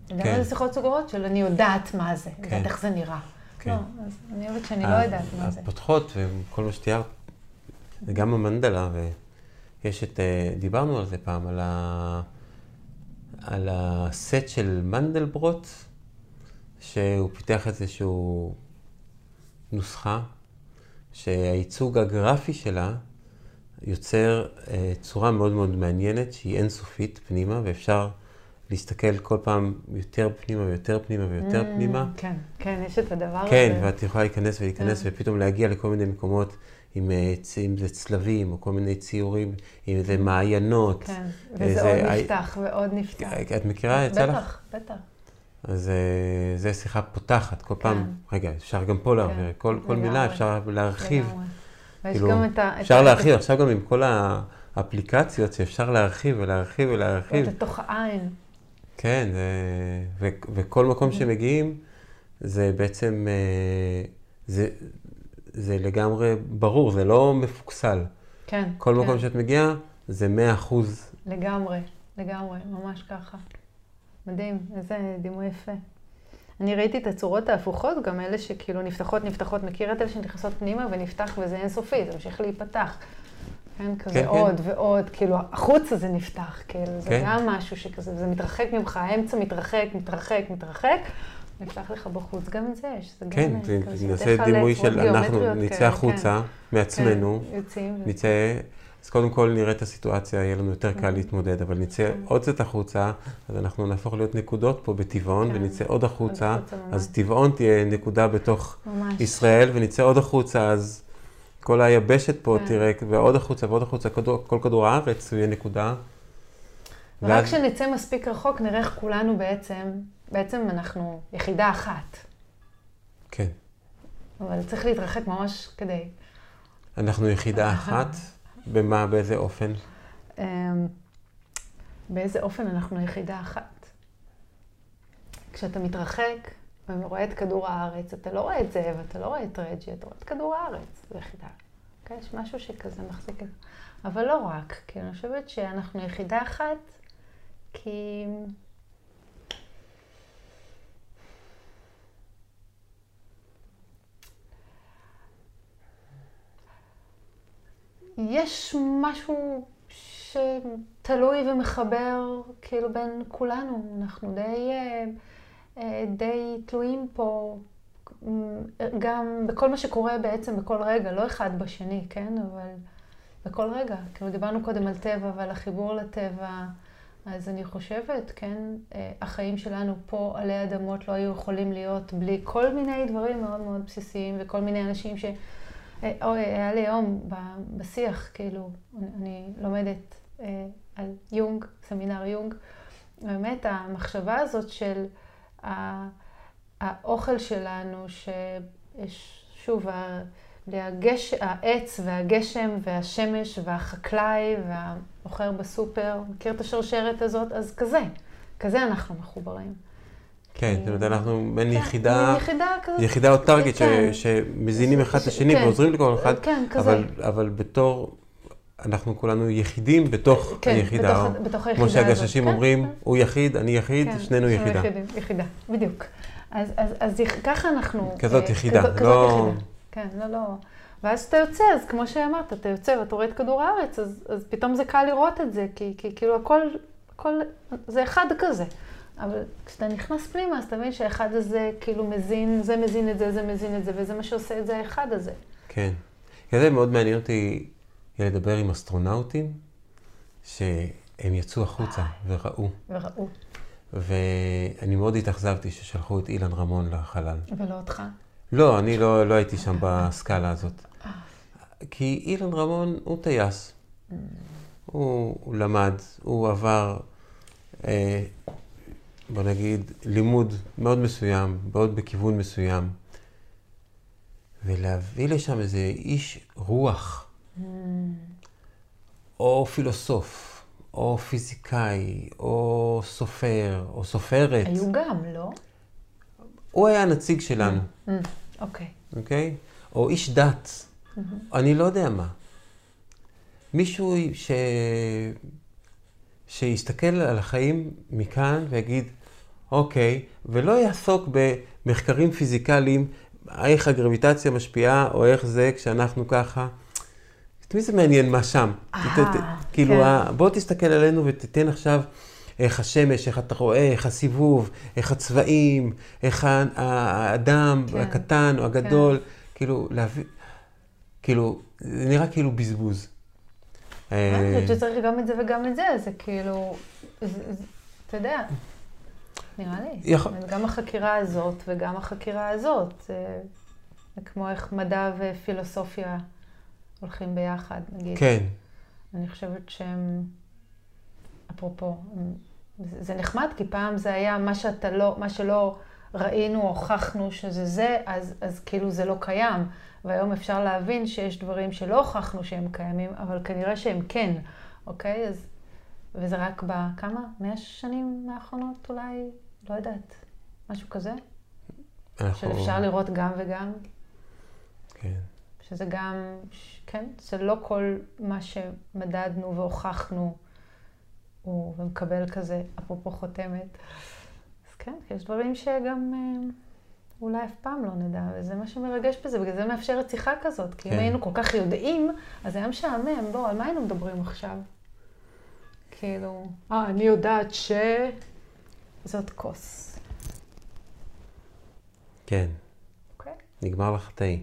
אתה יודע מה כן. זה שיחות סוגרות? של אני יודעת מה זה, כן. יודעת איך זה נראה. כן. לא, אז אני אוהבת שאני לא יודעת מה זה. הפותחות וכל מה שתיארת, זה גם המנדלה, ויש את, אה, דיברנו על זה פעם, על, ה, על הסט של מנדלברוט, שהוא פיתח איזושהי נוסחה, שהייצוג הגרפי שלה יוצר אה, צורה מאוד מאוד מעניינת, שהיא אינסופית פנימה, ואפשר להסתכל כל פעם יותר פנימה ויותר פנימה ויותר Mm, פנימה. כן, כן, יש את הדבר הזה. כן, ואת יכולה להיכנס ולהיכנס כן. ופתאום להגיע לכל מיני מקומות עם, אה, אם זה צלבים או כל מיני ציורים, אם זה מעיינות. כן, אה, וזה זה- עוד אה, נפתח ועוד נפתח. את מכירה? יצא לך? בטח, בטח. אז אה, זו שיחה פותחת, כל פעם, כן. רגע, אפשר גם פה להעביר, כל, כל מילה. אפשר להרחיב. לגמרי. כאילו, גם את ה... אפשר להרחיב, עכשיו גם עם כל האפליקציות שאפשר להרחיב ולהרחיב ולהרחיב. לתוך העין. כן, וכל מקום Mm-hmm. שמגיעים, זה בעצם, אה, זה, זה לגמרי ברור, זה לא מפוקסל. כן. כל כן. מקום שאת מגיעה, זה 100 אחוז. לגמרי, לגמרי, ממש ככה. מדהים, איזה דימוי יפה. אני ראיתי את הצורות ההפוכות, גם אלה שכאילו נפתחות, נפתחות, מכיר את אלה שנכנסות פנימה ונפתח וזה אינסופי, זה ממשיך להיפתח. כן, כזה כן, כן. עוד ועוד, כאילו החוצה זה נפתח, כאילו, זה כן. גם משהו שכזה, זה מתרחק ממך, האמצע מתרחק, מתרחק, מתרחק, נפתח לך בחוץ, גם את זה יש, זה גם כן, זה- כזה נעשה דימוי של אנחנו גיאומטריות נצא כאלה, החוצה כן. מעצמנו, כן, יוצאים, נצא, אז קודם כל נראה את הסיטואציה, יהיה לנו יותר קל להתמודד, אבל נצא כן. עוד קצת החוצה, אז אנחנו נהפוך להיות נקודות פה בטבעון, כן. ונצא עוד החוצה. אז טבעון תהיה נקודה בתוך. ישראל, ונצא עוד החוצה, אז כל היבשת פה כן. תראה, ועוד החוצה ועוד החוצה, כל כדור הארץ יהיה נקודה. ורק כשנצא מספיק רחוק, נראה איך כולנו בעצם, בעצם אנחנו יחידה אחת. כן. אבל צריך להתרחק ממש כדי. אנחנו יחידה אחת, במה, באיזה אופן? אמ, באיזה אופן אנחנו יחידה אחת. כשאתה מתרחק ורואה את כדור הארץ, אתה לא רואה את זאב, אתה לא רואה את רג'י, אתה רואה את כדור הארץ, זו יחידה. כן, יש משהו שכזה מחזיק את זה. אבל לא רק, כי אני חושבת שאנחנו יחידה אחת, כי... יש משהו שתלוי ומחבר כאילו בין כולנו. אנחנו די, אה, אה, די תלויים פה גם בכל מה שקורה בעצם בכל רגע, לא אחד בשני, כן? אבל בכל רגע. כאילו דיברנו קודם על טבע ועל החיבור לטבע. אז אני חושבת, כן, אה, החיים שלנו פה עלי אדמות לא היו יכולים להיות בלי כל מיני דברים מאוד מאוד בסיסיים וכל מיני אנשים ש... אה, היום ב- בשיח, כאילו, אני, לומדת אה, על יונג, סמינר יונג, באמת המחשבה הזאת של האוכל שלנו, שיש, שוב, ה- בלי הגש, העץ והגשם והשמש והחקלאי והמוכר בסופר, מכיר את השרשרת הזאת? אז כזה, כזה אנחנו מחוברים. כן, זאת אומרת, אנחנו מעין כן, יחידה, יחידה ש- כן. שמזינים אחד את השני כן. ועוזרים לכל אחד, כן. אבל, בתור, אנחנו כולנו יחידים בתוך היחידה. כמו. שהגששים אומרים. הוא יחיד, אני יחיד, שנינו יחידה. יחידה, בדיוק. אז, ככה אנחנו... כזאת אה, יחידה, לא-. כן, לא, לא. ואז אתה יוצא, אז כמו שאמרת, אתה יוצא ואתה רואה את כדור הארץ, אז, פתאום זה קל לראות את זה, כי, כי כאילו הכל, זה אחד כזה. אבל כשאתה נכנס פנימה, אז אתה מבין שהאחד הזה כאילו מזין, זה מזין את זה, זה מזין את זה, וזה מה שעושה את זה האחד הזה. כן. זה מאוד מעניין אותי לדבר עם אסטרונאוטים, שהם יצאו החוצה וראו. וראו. ואני מאוד התאכזבתי ששלחו את אילן רמון לחלל. ולא אותך. לא, אני לא, לא הייתי שם בסקאלה הזאת. כי אילן רמון הוא טייס. הוא, הוא למד, הוא עבר, אה, בוא נגיד, לימוד מאוד מסוים, מאוד בכיוון מסוים. ולהביא לשם איזה איש רוח, או פילוסוף, או פיזיקאי, או סופר, או סופרת. היו גם, לא? הוא היה הנציג שלנו. Mm, אוקיי. אוקיי? או איש דת, אני לא יודע מה. מישהו ש... שיסתכל על החיים מכאן ויגיד, אוקיי, ולא יעסוק במחקרים פיזיקליים, איך הגרביטציה משפיעה, או איך זה כשאנחנו ככה. את מי זה מעניין מה שם? אה, כאילו, כן. בוא תסתכל עלינו ותתן עכשיו איך השמש, איך אתה רואה, איך הסיבוב, איך הצבעים, איך האדם כן. הקטן או הגדול, כאילו, להביא, כאילו, זה נראה כאילו בזבוז. אני אה, חושבת שצריך גם את זה וגם את זה, זה כאילו, אתה יודע, נראה לי. יכול- גם החקירה הזאת וגם החקירה הזאת, זה זה כמו איך מדע ופילוסופיה הולכים ביחד, נגיד. כן, אני חושבת שהם, אפרופו, הם- זה זה נחמד, כי פעם זה היה מה שאתה לא, מה שלא ראינו, הוכחנו שזה זה, אז, אז כאילו זה לא קיים. והיום אפשר להבין שיש דברים שלא הוכחנו שהם קיימים, אבל כנראה שהם כן, אוקיי? אז, וזה רק בכמה? מאה שנים האחרונות אולי? לא יודעת. משהו כזה? אנחנו... שאפשר לראות גם וגם? כן. שזה גם, כן, זה לא כל מה שמדדנו והוכחנו הוא ומקבל כזה, אפרופו חותמת. אז כן, יש דברים שגם אה, אולי אף פעם לא נדע, וזה מה שמרגש בזה, בגלל זה מאפשרת שיחה כזאת. כי אם כן. היינו כל כך יודעים, אז היה משעמם, בוא, על מה היינו מדברים עכשיו? כאילו, אה, אני יודעת ש... זאת כוס, כן. אוקיי? נגמר לך תאי.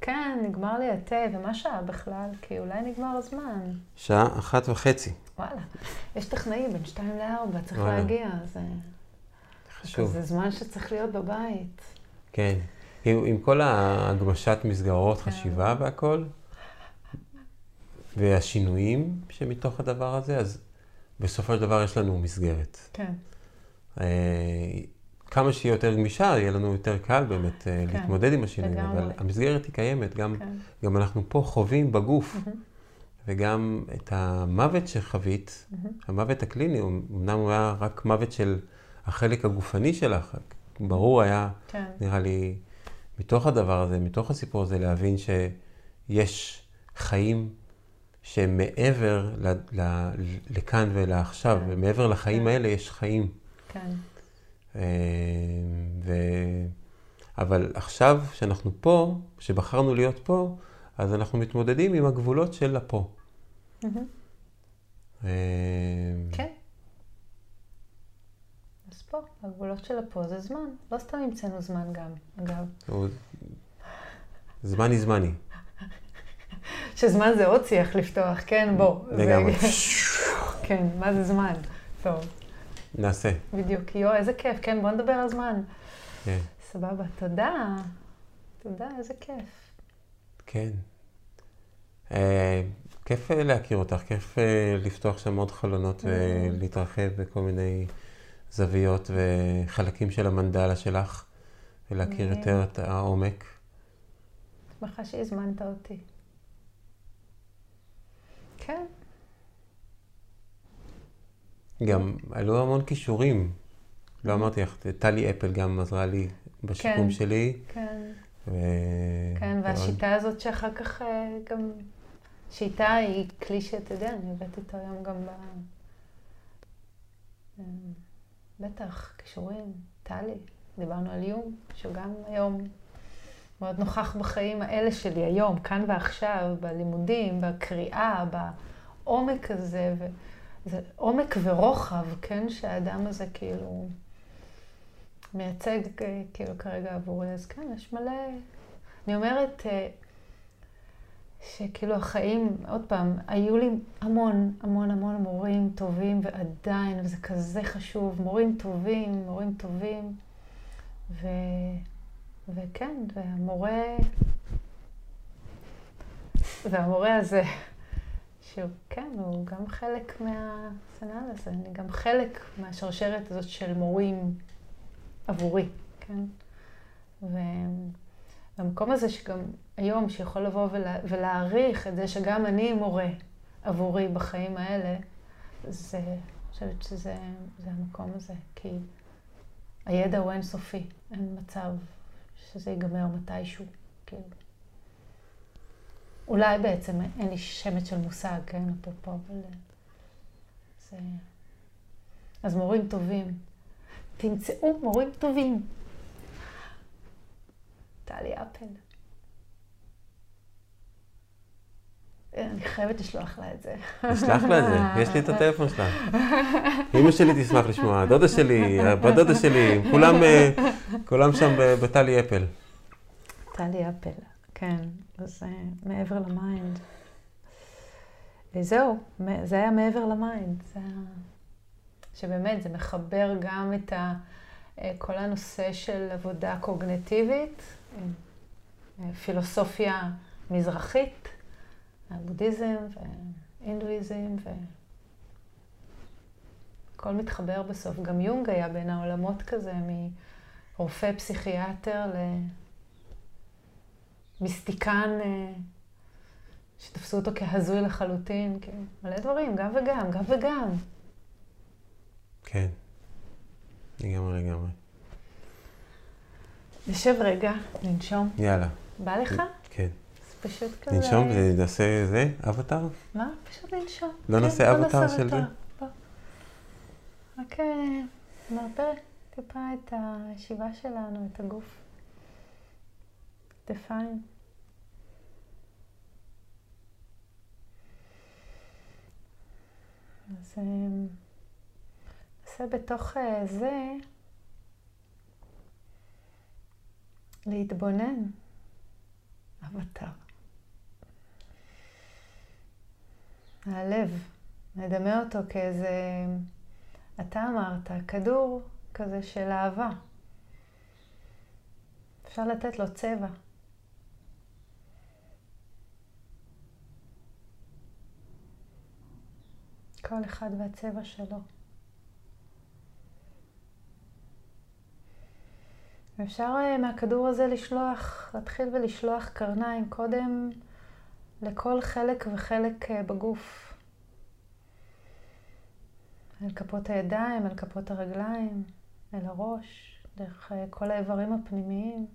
כן, נגמר לי התה, ומה שעה בכלל? כי אולי נגמר הזמן. שעה אחת וחצי. וואלה, יש טכנאי בין שתיים לארבע, צריך וואלה. להגיע, זה חשוב. זה זמן שצריך להיות בבית. כן. עם, עם כל ההגמשת מסגרות כן. חשיבה והכל, והשינויים שמתוך הדבר הזה, אז בסופו של דבר יש לנו מסגרת. כן, אה, כמה שהיא יותר גמישה, יהיה לנו יותר קל באמת אה, כן, להתמודד עם השינויים, לגמרי. אבל המסגרת היא קיימת, גם, כן. גם אנחנו פה חווים בגוף, מהמם. וגם את המוות שחווית, מהמם. המוות הקליני, אמנם הוא היה רק מוות של החלק הגופני שלך, ברור היה, כן, נראה לי, מתוך הדבר הזה, מתוך הסיפור הזה, להבין שיש חיים שהם מעבר ל, ל, לכאן ולעכשיו, כן. ומעבר לחיים כן. האלה יש חיים. כן, אה, ו... אבל עכשיו, שאנחנו פה, שבחרנו להיות פה, אז אנחנו מתמודדים עם הגבולות של הפה. אה, כן. אז פה, הגבולות של הפה זה זמן. לא סתם המצאנו זמן גם, אגב. זמני זמני. שזמן זה עוד שיח לפתוח, כן, בוא. לגמרי. כן, מה זה זמן? טוב, נעשה. בדיוק. יואו, איזה כיף. כן, בוא נדבר על זמן. כן. סבבה, תודה. תודה, איזה כיף. כן. אה, כיף אה, להכיר אותך, כיף אה, לפתוח שם עוד חלונות ולהתרחב בכל מיני זוויות וחלקים של המנדלה שלך, ולהכיר. יותר את העומק. שמחה שהזמנת אותי. כן, גם עלו המון כישורים. לא אמרתי לך, טלי אפל גם עזרה לי בשיקום כן. שלי. כן. ו... כן, והשיטה הזאת שאחר כך אה, גם... שיטה היא כלי שאתה יודע, אני הבאתי אותו היום גם ב... אה, בטח, כישורים, טלי, דיברנו על יום, שהוא גם היום מאוד נוכח בחיים האלה שלי, היום, כאן ועכשיו, בלימודים, בקריאה, בעומק הזה, ו... זה עומק ורוחב, כן, שהאדם הזה כאילו מייצג אה, כאילו כרגע עבורי, אז כן, יש מלא... אני אומרת אה, שכאילו החיים, עוד פעם, היו לי המון, המון, המון מורים טובים, ועדיין, וזה כזה חשוב, מורים טובים, מורים טובים, ו... וכן, והמורה... והמורה הזה, שהוא, כן, הוא גם חלק מהסנל הזה, אני גם חלק מהשרשרת הזאת של מורים עבורי, כן? והמקום הזה שגם היום, שיכול לבוא ולה, ולהעריך את זה שגם אני מורה עבורי בחיים האלה, זה, אני חושבת שזה זה המקום הזה, כי הידע הוא אינסופי, אין מצב שזה ייגמר מתישהו, כאילו. אולי בעצם אין לי שמץ של מושג, כן, אפרופו, אבל זה... אז מורים טובים. תמצאו מורים טובים. טלי אפל. אני חייבת לשלוח לה את זה. אשלח לה את זה, יש לי את הטלפון שלה. אמא שלי תשמח לשמוע, הדודה שלי, הבת דודה שלי, כולם, אה, כולם שם בטלי אפל. טלי אפל, כן. אז אה, מעבר ל mind. אה, זהו, זה היה מעבר ל mind. זה שבאמת זה מחבר גם את ה, כל הנושא של עבודה קוגנטיבית, פילוסופיה מזרחית, הבודהיזם והינדואיזם, והכל מתחבר בסוף. גם יונג היה בין העולמות כזה, מרופא פסיכיאטר למיסטיקן. שתפסו אותו כהזוי לחלוטין, כאילו, מלא דברים, גם וגם, גם וגם. כן, לגמרי, לגמרי. נשב רגע, ננשום. יאללה. בא לך? כן. פשוט כזה... ננשום ונעשה זה, אבטר? מה? פשוט ננשום. לא כן, נעשה נעשה של זה? רק אה, נרפה טיפה את הישיבה שלנו, את הגוף. כתפיים. אז אה, ננסה בתוך אה, זה להתבונן. אבטר. הלב, נדמה אותו כאיזה, אתה אמרת, כדור כזה של אהבה. אפשר לתת לו צבע. כל אחד והצבע שלו. אפשר אה, מהכדור הזה לשלוח, להתחיל ולשלוח קרניים קודם לכל חלק וחלק אה, בגוף. אל כפות הידיים, אל כפות הרגליים, אל הראש, דרך אה, כל האיברים הפנימיים.